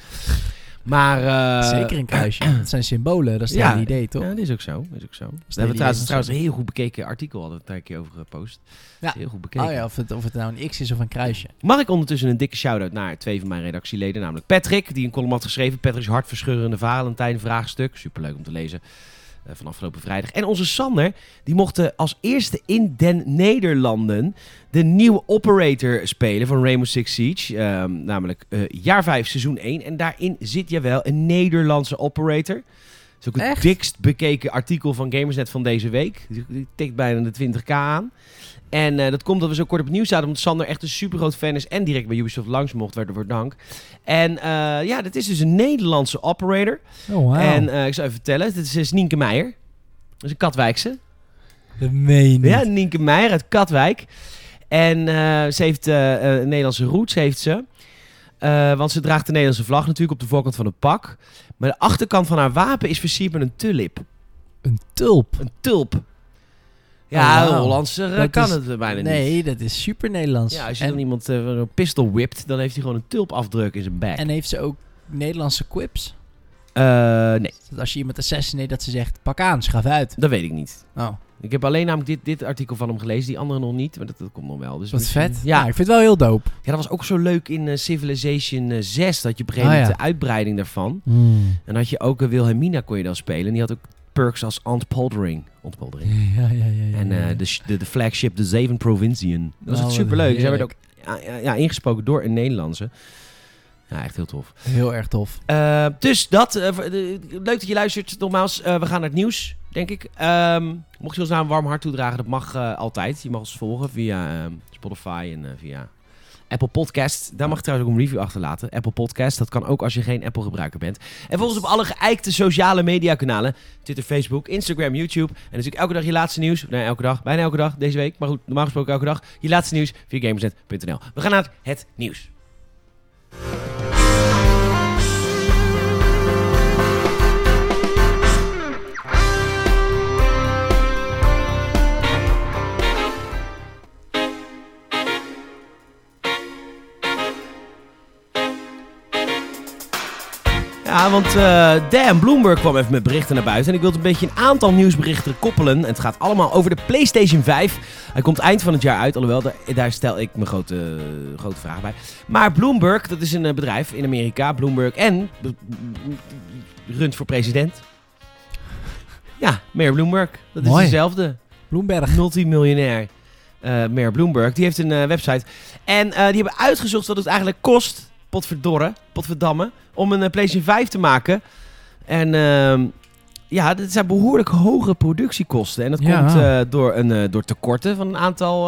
S1: Maar... eh,
S2: Zeker een kruisje. Dat zijn symbolen, dat is het
S1: ja,
S2: hele idee, toch?
S1: Ja, dat is ook zo. Is ook zo. We hebben trouwens, een heel goed bekeken artikel hadden we daar een keer over gepost.
S2: Ja.
S1: Heel goed bekeken.
S2: Oh ja, of het, of het nou een X is of een kruisje.
S1: Mag ik ondertussen een dikke shout-out naar twee van mijn redactieleden. Namelijk Patrick, die een column had geschreven. Patrick's hartverscheurende Valentijn vraagstuk. Superleuk om te lezen. Eh, van afgelopen vrijdag. En onze Sander, die mochten als eerste in den Nederlanden de nieuwe operator spelen van Rainbow Six Siege. Ehm, namelijk eh, jaar 5, seizoen 1. En daarin zit je wel een Nederlandse operator. Dat is ook het
S2: Echt?
S1: dikst bekeken artikel van Gamersnet van deze week. Die tikt bijna de 20k aan. En eh, dat komt dat we zo kort op het nieuws zaten, omdat Sander echt een super groot fan is en direct bij Ubisoft langs mocht, waardoor dank. En eh, ja, dat is dus een Nederlandse operator.
S2: Oh,
S1: En eh, ik zal even vertellen, dit is Nienke Meijer. Dat is een Katwijkse.
S2: dat meen je niet.
S1: Ja, Nienke Meijer uit Katwijk. En ze heeft eh, Nederlandse roots, heeft ze. Want ze draagt de Nederlandse vlag natuurlijk op de voorkant van het pak. Maar de achterkant van haar wapen is versierd met een tulip.
S2: Een tulp.
S1: Een tulp. Ja,
S2: Oh.
S1: Hollandser eh,
S2: Dat
S1: kan
S2: is-
S1: het bijna niet.
S2: Nee, dat is super Nederlands.
S1: Ja, als je
S2: en,
S1: dan iemand een pistol whipt, dan heeft hij gewoon een tulpafdruk in zijn back.
S2: en heeft ze ook Nederlandse quips?
S1: Eh, nee,
S2: Dat als je iemand assassinate, dat ze zegt, pak aan, schaf uit.
S1: dat weet ik niet.
S2: Oh,
S1: Ik heb alleen namelijk dit, dit artikel van hem gelezen, die andere nog niet, maar dat, dat komt nog wel. Dus
S2: wat
S1: misschien-
S2: vet.
S1: Ja,
S2: ik vind het wel heel dope.
S1: ja, dat was ook zo leuk in Civilization eh, 6, dat je op een gegeven
S2: Ah,
S1: moment de uitbreiding daarvan. En had je ook uh, Wilhelmina kon je dan spelen. En die had ook perks als Ontpoldering. Ontpoldering.
S2: Ja, ja, ja. ja,
S1: En eh, de, de, de flagship, de Zeven Provinciën. Dat was
S2: Oh,
S1: echt
S2: wat
S1: superleuk. Zij werd ook ja, ingesproken door een Nederlandse. Ja, echt heel tof.
S2: Heel erg tof.
S1: Eh, dus dat. eh, leuk dat je luistert. Nogmaals, we gaan naar het nieuws, denk ik. Ehm, mocht je ons nou een warm hart toedragen, dat mag altijd. Je mag ons volgen via ehm, Spotify en via Apple Podcast. Daar mag je trouwens ook een review achterlaten. Apple Podcast, dat kan ook als je geen Apple gebruiker bent. En volg ons op alle geëikte sociale media kanalen. Twitter, Facebook, Instagram, YouTube. En natuurlijk elke dag je laatste nieuws. Nee, elke dag. Bijna elke dag deze week. Maar goed, normaal gesproken elke dag. Je laatste nieuws via gamersnet.nl. We gaan naar het nieuws. Ja, want eh Dan Bloomberg kwam even met berichten naar buiten. En ik wil een beetje een aantal nieuwsberichten koppelen. En het gaat allemaal over de PlayStation 5. Hij komt eind van het jaar uit, alhoewel daar, daar stel ik mijn grote, grote vraag bij. Maar Bloomberg, dat is een eh, bedrijf in Amerika. Bloomberg en runt voor president. Ja, Mayor Bloomberg. Dat is dezelfde.
S2: Bloemberg.
S1: multimiljonair. eh Mayor Bloomberg. Die heeft een website. En die hebben uitgezocht wat het eigenlijk kost. Potverdorre, potverdamme. Om een eh, PlayStation 5 te maken. En ehm, ja, dat zijn behoorlijk hoge productiekosten. En dat
S2: Ja.
S1: komt eh, door, een, eh, door tekorten van een aantal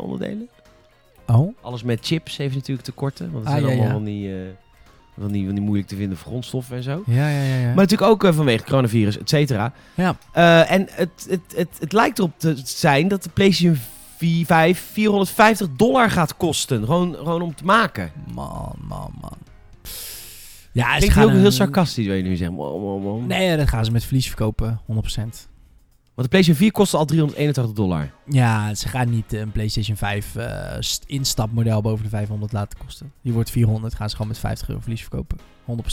S1: onderdelen.
S2: Oh.
S1: Alles met chips heeft natuurlijk tekorten. Want het
S2: Ah,
S1: zijn
S2: ja,
S1: allemaal
S2: ja.
S1: van, die, van, die, van die moeilijk te vinden grondstoffen en zo.
S2: Ja, ja, ja. ja.
S1: Maar natuurlijk ook vanwege coronavirus, et cetera.
S2: ja.
S1: En het, het, het, het lijkt erop te zijn dat de PlayStation 4, 5 450 dollar gaat kosten. Gewoon, gewoon om te maken.
S2: Man, man, man. Ja, ze
S1: Klinkt
S2: gaan
S1: heel, heel sarcastisch, wil je nu zeggen. Wow, wow, wow.
S2: Nee, dat gaan ze met verlies verkopen, 100%.
S1: Want de PlayStation 4 kostte al 381 dollar.
S2: Ja, ze gaan niet een PlayStation 5 eh, st- instapmodel boven de 500 laten kosten. Die wordt 400, gaan ze gewoon met 50 euro verlies verkopen.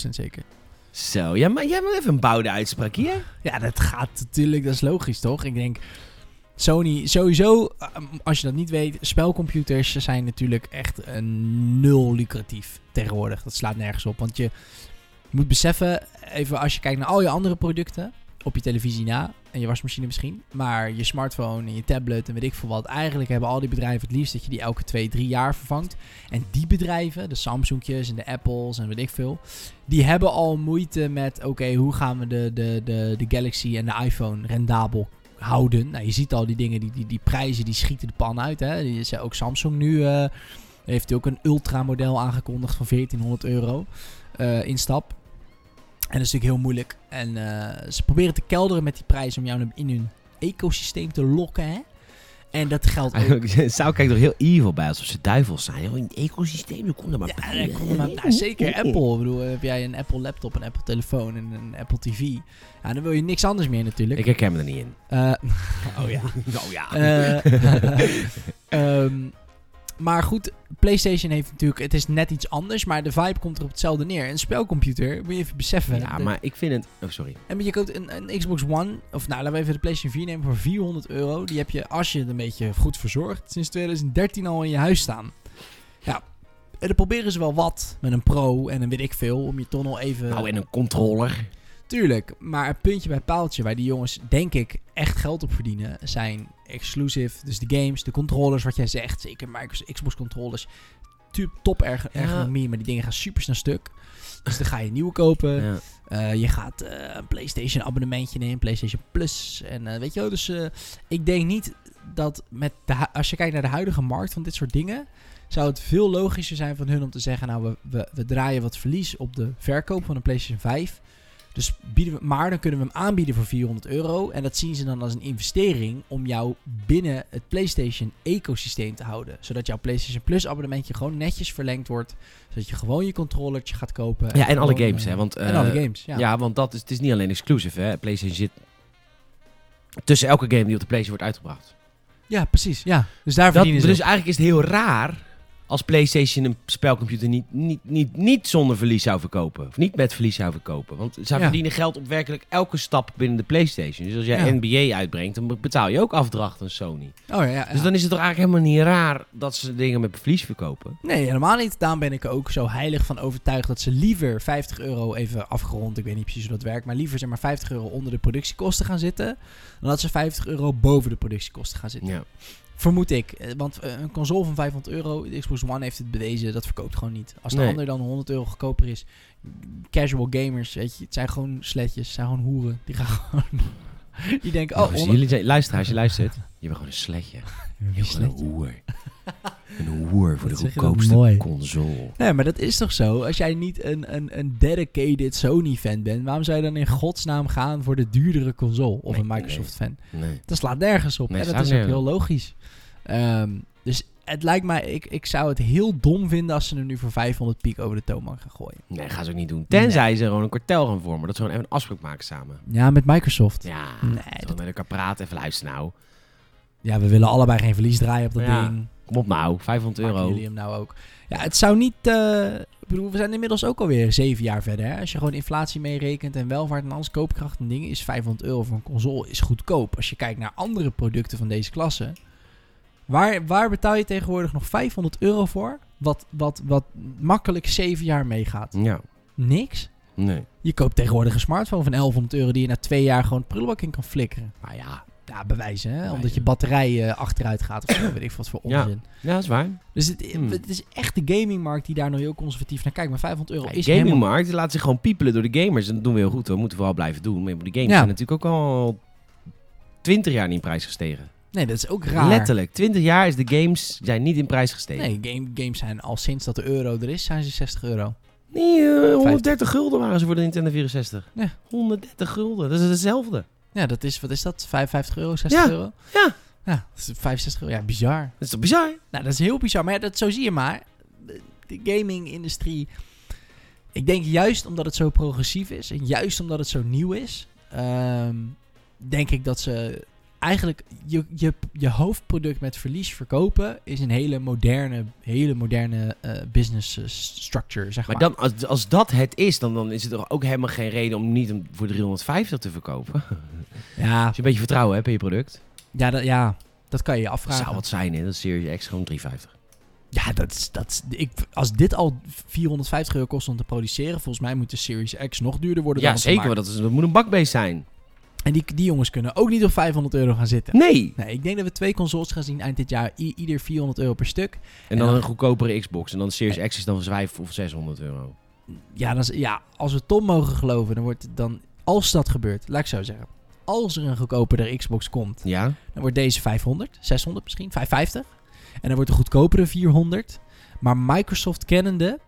S2: 100% zeker.
S1: Zo, ja, maar jij hebt even een bouwde uitspraak hier.
S2: Ja, dat gaat natuurlijk, dat is logisch toch? Ik denk, Sony, sowieso, eh, als je dat niet weet, spelcomputers zijn natuurlijk echt een nul lucratief tegenwoordig. Dat slaat nergens op, want je moet beseffen, even als je kijkt naar al je andere producten, op je televisie na, en je wasmachine misschien, maar je smartphone en je tablet en weet ik veel wat, eigenlijk hebben al die bedrijven het liefst dat je die elke twee, drie jaar vervangt. En die bedrijven, de Samsungjes en de Apples en weet ik veel, die hebben al moeite met, oké, hoe gaan we de, de, de, de Galaxy en de iPhone rendabel houden? Nou, je ziet al die dingen, die, die, die prijzen, die schieten de pan uit. Hè? Is ook Samsung nu, eh, heeft ook een ultra model aangekondigd van 1400 euro eh instap. En dat is natuurlijk heel moeilijk. En eh, ze proberen te kelderen met die prijs om jou in hun ecosysteem te lokken, hè? En dat geldt ook
S1: zou kijkt er heel evil bij, alsof ze duivels zijn. Oh, in het ecosysteem, komt er maar
S2: Ja,
S1: bij.
S2: daar komt maar- nou, zeker Apple. Ik bedoel, heb jij een Apple laptop, een Apple telefoon en een Apple TV. Ja, dan wil je niks anders meer natuurlijk.
S1: Ik herken me er niet in.
S2: Eh, oh ja.
S1: Oh ja.
S2: Eh, ehm, maar goed, PlayStation heeft natuurlijk... Het is net iets anders, maar de vibe komt er op hetzelfde neer. Een spelcomputer, moet je even beseffen.
S1: ja,
S2: de-
S1: maar ik vind het... Oh, sorry.
S2: En je koopt een, een Xbox One, of nou, laten we even de PlayStation 4 nemen voor 400 euro. Die heb je, als je het een beetje goed verzorgt, sinds 2013 al in je huis staan. Ja, en dan proberen ze wel wat met een Pro en een weet ik veel, om je toch nog even...
S1: Nou, en een controller.
S2: Tuurlijk, maar het puntje bij paaltje waar die jongens, denk ik, echt geld op verdienen, zijn exclusive. Dus de games, de controllers, wat jij zegt, zeker Microsoft Xbox controllers. Top erg
S1: Ja.
S2: ergonomie, maar die dingen gaan super snel stuk. Dus dan ga je nieuwe kopen.
S1: Ja.
S2: Eh, je gaat eh, een PlayStation abonnementje nemen, PlayStation Plus. En eh, weet je wel, dus ik denk niet dat met de, als je kijkt naar de huidige markt van dit soort dingen, zou het veel logischer zijn van hun om te zeggen, nou we, we, we draaien wat verlies op de verkoop van een PlayStation 5. Dus bieden we, maar dan kunnen we hem aanbieden voor 400 euro. En dat zien ze dan als een investering om jou binnen het PlayStation ecosysteem te houden. Zodat jouw PlayStation Plus abonnementje gewoon netjes verlengd wordt. Zodat je gewoon je controllertje gaat kopen.
S1: Ja, en alle games,
S2: eh,
S1: hè. Want,
S2: en
S1: eh,
S2: alle games, ja.
S1: Ja, want dat is, het is niet alleen exclusive, hè. PlayStation zit tussen elke game die op de PlayStation wordt uitgebracht.
S2: Ja, precies. Ja. Dus daar
S1: Dat,
S2: verdienen ze
S1: dus
S2: op.
S1: eigenlijk is het heel raar als PlayStation een spelcomputer niet, niet, niet, niet zonder verlies zou verkopen. Of niet met verlies zou verkopen. Want zij
S2: Ja.
S1: verdienen geld op werkelijk elke stap binnen de PlayStation. Dus als jij
S2: Ja.
S1: NBA uitbrengt, dan betaal je ook afdracht aan Sony.
S2: Oh ja, ja.
S1: Dus dan is het toch eigenlijk helemaal niet raar dat ze dingen met verlies verkopen.
S2: Nee, helemaal niet. Daarom ben ik er ook zo heilig van overtuigd dat ze liever 50 euro even afgerond, ik weet niet precies hoe dat werkt, maar liever zeg maar 50 euro onder de productiekosten gaan zitten, dan dat ze 50 euro boven de productiekosten gaan zitten.
S1: Ja.
S2: Vermoed ik. Eh, Want eh, een console van 500 euro, de Xbox One heeft het bewezen, dat verkoopt gewoon niet. Als de
S1: Nee.
S2: ander dan 100 euro goedkoper is, casual gamers, weet je, het zijn gewoon sletjes, het zijn gewoon hoeren. Die gaan gewoon, die denken,
S1: Oh,
S2: 100
S1: jullie zijn, luister, als je luistert. Je bent gewoon een sletje. Je bent een hoer. Een hoer voor de goedkoopste console.
S2: Nee, maar dat is toch zo? Als jij niet een, een, een dedicated Sony-fan bent, waarom zou je dan in godsnaam gaan voor de duurdere console of
S1: Nee,
S2: een Microsoft-fan?
S1: Nee.
S2: Dat slaat nergens op.
S1: Nee,
S2: en dat is ook heel logisch. Ehm, dus het lijkt mij, ik, ik zou het heel dom vinden als ze hem nu voor 500 piek over de toonbank gaan gooien.
S1: Nee, gaan ze ook niet doen. Tenzij ze gewoon een kartel gaan vormen. Dat ze gewoon even een afspraak maken samen.
S2: Ja, met Microsoft.
S1: Ja,
S2: Nee, dat-
S1: met elkaar praten. Even luisteren nou.
S2: Ja, we willen allebei geen verlies draaien op dat
S1: Ja,
S2: ding.
S1: Kom op nou, 500
S2: Maken
S1: euro.
S2: jullie hem nou ook? Ja, het zou niet... eh, ik bedoel, we zijn inmiddels ook alweer zeven jaar verder. Hè? Als je gewoon inflatie meerekent en welvaart en alles, koopkracht en dingen, is 500 euro voor een console is goedkoop. Als je kijkt naar andere producten van deze klasse, waar, waar betaal je tegenwoordig nog 500 euro voor? Wat, wat, wat makkelijk zeven jaar meegaat.
S1: Ja,
S2: Niks.
S1: nee.
S2: Je koopt tegenwoordig een smartphone van 1100 euro die je na twee jaar gewoon prullenbak in kan flikkeren.
S1: Maar ja,
S2: ja, bewijzen, hè? omdat je batterij eh, achteruit gaat of zo, weet ik wat voor
S1: Ja.
S2: onzin.
S1: Ja, dat is waar.
S2: Dus het,
S1: Hmm.
S2: het is echt de gamingmarkt die daar nog heel conservatief naar kijkt. Maar 500 euro
S1: De
S2: is helemaal...
S1: gamingmarkt laat zich gewoon piepelen door de gamers. En dat doen we heel goed. We moeten vooral blijven doen. Maar de games
S2: Ja.
S1: zijn natuurlijk ook al 20 jaar niet in prijs gestegen.
S2: Nee, dat is ook raar.
S1: Letterlijk. 20 jaar is de games zijn niet in prijs gestegen.
S2: Nee, game, games zijn al sinds dat de euro er is, zijn ze 60 euro.
S1: Nee, eh, 130 gulden waren ze voor de Nintendo 64.
S2: Ja.
S1: 130 gulden. Dat is hetzelfde.
S2: Ja, dat is, wat is dat? 55 euro, 60
S1: Ja,
S2: euro?
S1: ja.
S2: Ja, dat is 65 euro. Ja, bizar.
S1: Dat is toch bizar?
S2: Nou, dat is heel bizar. Maar ja, dat, zo zie je maar. De, de gaming-industrie... Ik denk juist omdat het zo progressief is... en juist omdat het zo nieuw is... ehm, denk ik dat ze eigenlijk... Je, je, je hoofdproduct met verlies verkopen... is een hele moderne, hele moderne eh, business eh, structure, zeg maar.
S1: Maar dan, als, als dat het is, dan, dan is het toch ook helemaal geen reden om niet voor 350 te verkopen.
S2: ja,
S1: Als je een beetje vertrouwen hebt in je product.
S2: ja, dat, ja, dat kan je je
S1: Dat
S2: afvragen.
S1: zou wat zijn, hè? Dat is Series X gewoon 350.
S2: Ja, dat is, dat is, ik, als dit al 450 euro kost om te produceren, volgens mij moet de Series X nog duurder worden.
S1: Ja,
S2: dan
S1: zeker. dat, is, dat moet een bakbeest zijn.
S2: En die, die jongens kunnen ook niet op 500 euro gaan zitten.
S1: Nee.
S2: Nee, ik denk dat we twee consoles gaan zien eind dit jaar. I- ieder 400 euro per stuk.
S1: En dan
S2: dan-
S1: een goedkopere Xbox. En dan Series X is dan 5 of 600 euro.
S2: Ja, dan, ja, als we Tom mogen geloven, dan wordt het dan... Als dat gebeurt, laat ik zo zeggen. Als er een goedkopere Xbox komt,
S1: Ja?
S2: dan wordt deze 500, 600 misschien, 550. En dan wordt de goedkopere 400. Maar Microsoft kennende,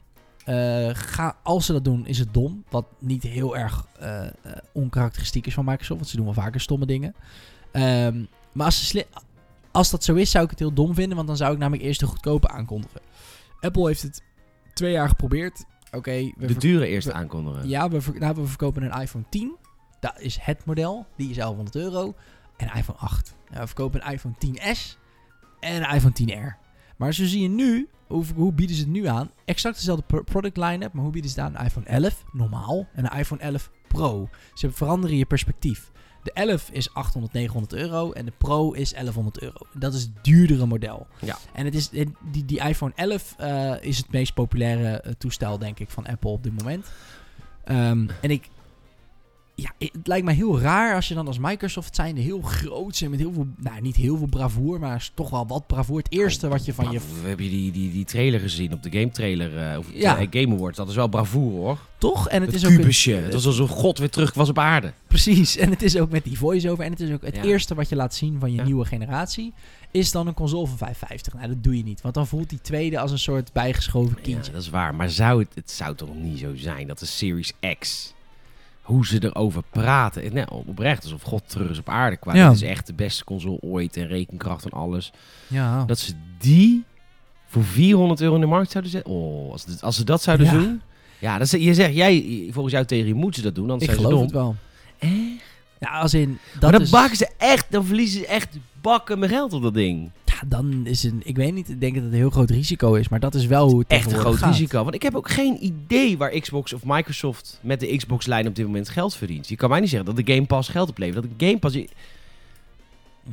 S2: eh, ga, als ze dat doen, is het dom. Wat niet heel erg eh, onkarakteristiek is van Microsoft, want ze doen wel vaker stomme dingen. Ehm, maar als, ze als dat zo is, zou ik het heel dom vinden, want dan zou ik namelijk eerst de goedkope aankondigen. Apple heeft het twee jaar geprobeerd. Oké, we
S1: De dure eerst aankondigen.
S2: ja, we, nou, we verkopen een iPhone 10. Dat is het model. Die is 1100 euro. En iPhone 8. Ja, we verkopen een iPhone 10s en een iPhone 10R. Maar zo zie je nu, hoe, hoe bieden ze het nu aan? Exact dezelfde pro- product line-up, maar hoe bieden ze het aan? Een iPhone 11, normaal, en een iPhone 11 Pro. Ze veranderen je perspectief. De 11 is 800, 900 euro en de Pro is 1100 euro. Dat is het duurdere model.
S1: Ja.
S2: En het is, die, die iPhone 11 eh, is het meest populaire eh, toestel, denk ik, van Apple op dit moment. Ehm, en ik. Ja, het lijkt me heel raar als je dan als Microsoft zijnde heel groot zijn met heel veel, nou niet heel veel bravoer, maar is toch wel wat bravoer. Het eerste wat je van je,
S1: We hebben die, die, die trailer gezien op de game trailer. eh of
S2: Ja.
S1: ja. Game Awards. Dat is wel bravoer hoor.
S2: toch? En het
S1: Het
S2: is ook
S1: kubusje. Het was alsof God weer terug was op aarde.
S2: precies. En het is ook met die voice-over en het is ook het
S1: Ja.
S2: eerste wat je laat zien van je
S1: Ja.
S2: nieuwe generatie is dan een console van 550. Nou, dat doe je niet, want dan voelt die tweede als een soort bijgeschoven
S1: Ja,
S2: kindje.
S1: dat is waar. Maar zou het, het zou toch niet zo zijn dat de Series X, hoe ze erover praten, nee, oprecht alsof God terug is op aarde kwam.
S2: Ja.
S1: Het is echt de beste console ooit en rekenkracht en alles.
S2: Ja.
S1: Dat ze die voor 400 euro in de markt zouden zetten. Oh, als, als ze dat zouden
S2: Ja.
S1: doen. Ja, dat is, je zegt, jij, volgens jouw theorie moeten ze dat doen, anders
S2: ik
S1: zijn ze
S2: geloof
S1: dom.
S2: het wel.
S1: Echt?
S2: Ja, als in dat
S1: maar dan
S2: is,
S1: bakken ze echt, dan verliezen ze echt bakken met geld op dat ding.
S2: Ja, dan is een, ik weet niet, ik denk dat het een heel groot risico is, maar dat is wel hoe het
S1: Echt een groot
S2: gaat.
S1: risico. Want ik heb ook geen idee waar Xbox of Microsoft met de Xbox-lijn op dit moment geld verdient. Je kan mij niet zeggen dat de Game Pass geld oplevert. Dat de Game Pass...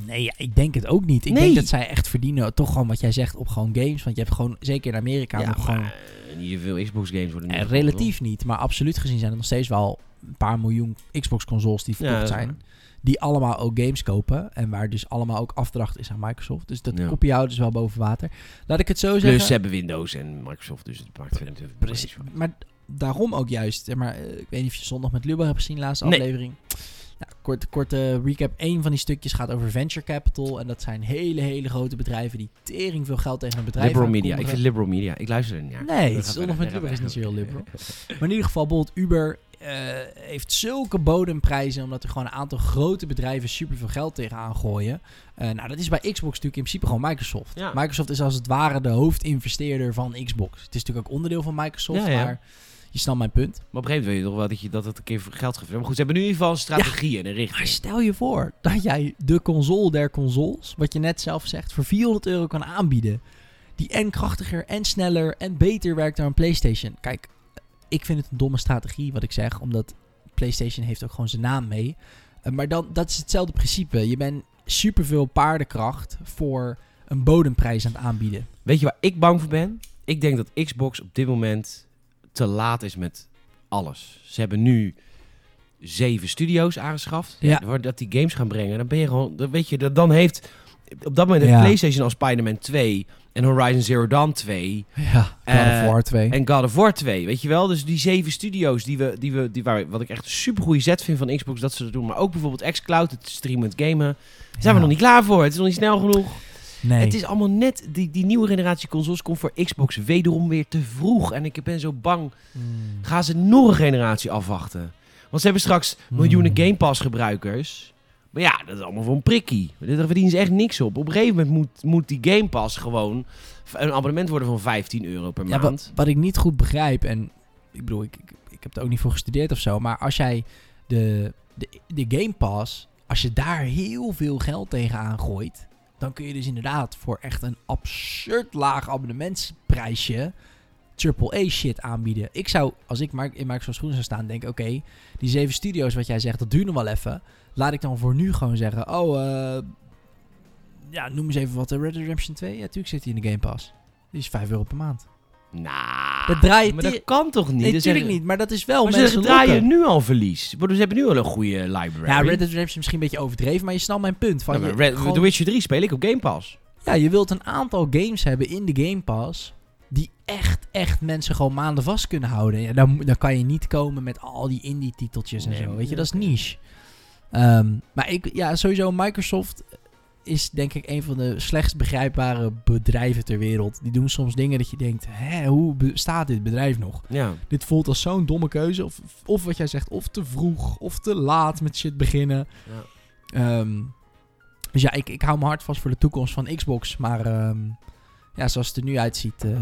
S2: Nee, ja, ik denk het ook niet. Ik
S1: Nee.
S2: denk dat zij echt verdienen, toch gewoon wat jij zegt, op gewoon games. Want je hebt gewoon, zeker in Amerika,
S1: Ja,
S2: nog gewoon...
S1: niet zoveel Xbox-games worden nu
S2: eh, relatief niet, maar absoluut gezien zijn er nog steeds wel een paar miljoen Xbox-consoles die
S1: Ja,
S2: verkocht zijn. Die allemaal ook games kopen. En waar dus allemaal ook afdracht is aan Microsoft. Dus dat
S1: Ja.
S2: kopje houden dus wel boven water. Laat ik het zo zeggen.
S1: Plus ze hebben Windows en Microsoft, dus het maakt verder
S2: Precies. Maar daarom ook juist. Maar, eh, ik weet niet of je zondag met Lubber hebt gezien, laatste
S1: Nee.
S2: aflevering. Nou, kort, korte recap. Eén van die stukjes gaat over venture capital. En dat zijn hele, hele grote bedrijven die tering veel geld tegen een bedrijf
S1: Liberal Media. Ik vind Liberal Media. Ik luister er niet naar.
S2: Nee, zondag met Lubber is niet zo heel liberal. Maar in ieder geval, bijvoorbeeld Uber heeft zulke bodemprijzen... omdat er gewoon een aantal grote bedrijven superveel geld tegenaan gooien. Eh, nou, dat is bij Xbox natuurlijk in principe gewoon Microsoft.
S1: Ja.
S2: Microsoft is als het ware de hoofdinvesteerder van Xbox. Het is natuurlijk ook onderdeel van Microsoft,
S1: Ja,
S2: maar je snapt mijn punt.
S1: Maar op een gegeven moment weet je toch wel dat, je, dat het een keer voor geld geeft. Maar goed, ze hebben nu in ieder geval een strategie en een
S2: Maar
S1: richting.
S2: stel je voor dat jij de console der consoles, wat je net zelf zegt, voor 400 euro kan aanbieden. Die en krachtiger en sneller en beter werkt dan een PlayStation. Kijk, ik vind het een domme strategie wat ik zeg, omdat PlayStation heeft ook gewoon zijn naam mee. Eh, maar dan, dat is hetzelfde principe. Je bent superveel paardenkracht voor een bodemprijs aan het aanbieden.
S1: Weet je waar ik bang voor ben? Ik denk dat Xbox op dit moment te laat is met alles. Ze hebben nu zeven studio's aangeschaft.
S2: Ja.
S1: Dat die games gaan brengen. Dan ben je gewoon, dan weet je, dat dan heeft op dat moment
S2: Ja.
S1: heeft PlayStation al Spider-Man 2 en Horizon Zero Dawn 2
S2: Ja, God
S1: Eh,
S2: of War 2.
S1: en God of War 2, weet je wel? Dus die zeven studio's die we, die we, die waar, wat ik echt een super goede zet vind van Xbox dat ze dat doen, maar ook bijvoorbeeld xCloud, het streamend gamen, daar zijn we nog niet klaar voor. Het is nog niet snel genoeg.
S2: Nee.
S1: Het is allemaal net, die, die nieuwe generatie consoles komt voor Xbox wederom weer te vroeg. En ik ben zo bang,
S2: Mm.
S1: gaan ze nog een generatie afwachten? Want ze hebben straks miljoenen
S2: Hmm.
S1: Game Pass gebruikers. Maar ja, dat is allemaal voor een prikkie. Daar verdienen ze echt niks op. Op een gegeven moment moet, moet die Game Pass gewoon een abonnement worden van 15 euro per
S2: Ja,
S1: maand.
S2: wat, wat ik niet goed begrijp, en ik bedoel, ik, ik, ik heb er ook niet voor gestudeerd of zo, maar als jij de, de, de Game Pass, als je daar heel veel geld tegenaan gooit, dan kun je dus inderdaad voor echt een absurd laag abonnementsprijsje AAA shit aanbieden. Ik zou, als ik in Microsoft schoenen zou staan, denken, oké, die zeven studio's wat jij zegt, dat duurt nog wel even. Laat ik dan voor nu gewoon zeggen, oh, eh, ja, noem eens even wat, eh, Red Dead Redemption 2? Ja, natuurlijk zit hij in de Game Pass. Die is 5 euro per maand.
S1: Nou,
S2: Dat
S1: maar dat kan toch niet?
S2: Nee, natuurlijk niet, maar dat is wel
S1: Maar
S2: mensen
S1: ze draaien nu al verlies. Ze hebben nu al een goede library.
S2: Ja, Red Dead Redemption is misschien een beetje overdreven, maar je snapt mijn punt. Van je,
S1: Red-
S2: gewoon-
S1: The Witcher 3 speel ik op Game Pass.
S2: ja, je wilt een aantal games hebben in de Game Pass die echt, echt mensen gewoon maanden vast kunnen houden. Ja, dan, dan kan je niet komen met al die indie titeltjes en
S1: Nee,
S2: zo. Weet je, dat is niche. Ehm, maar ik, ja, sowieso Microsoft is denk ik een van de slechtst begrijpbare bedrijven ter wereld. Die doen soms dingen dat je denkt, hè, hoe bestaat dit bedrijf nog?
S1: Ja.
S2: Dit voelt als zo'n domme keuze. Of, of wat jij zegt, of te vroeg, of te laat met shit beginnen.
S1: Ja.
S2: Ehm, dus ja, ik, ik hou me hard vast voor de toekomst van Xbox. Maar ehm, ja, zoals het er nu uitziet. eh,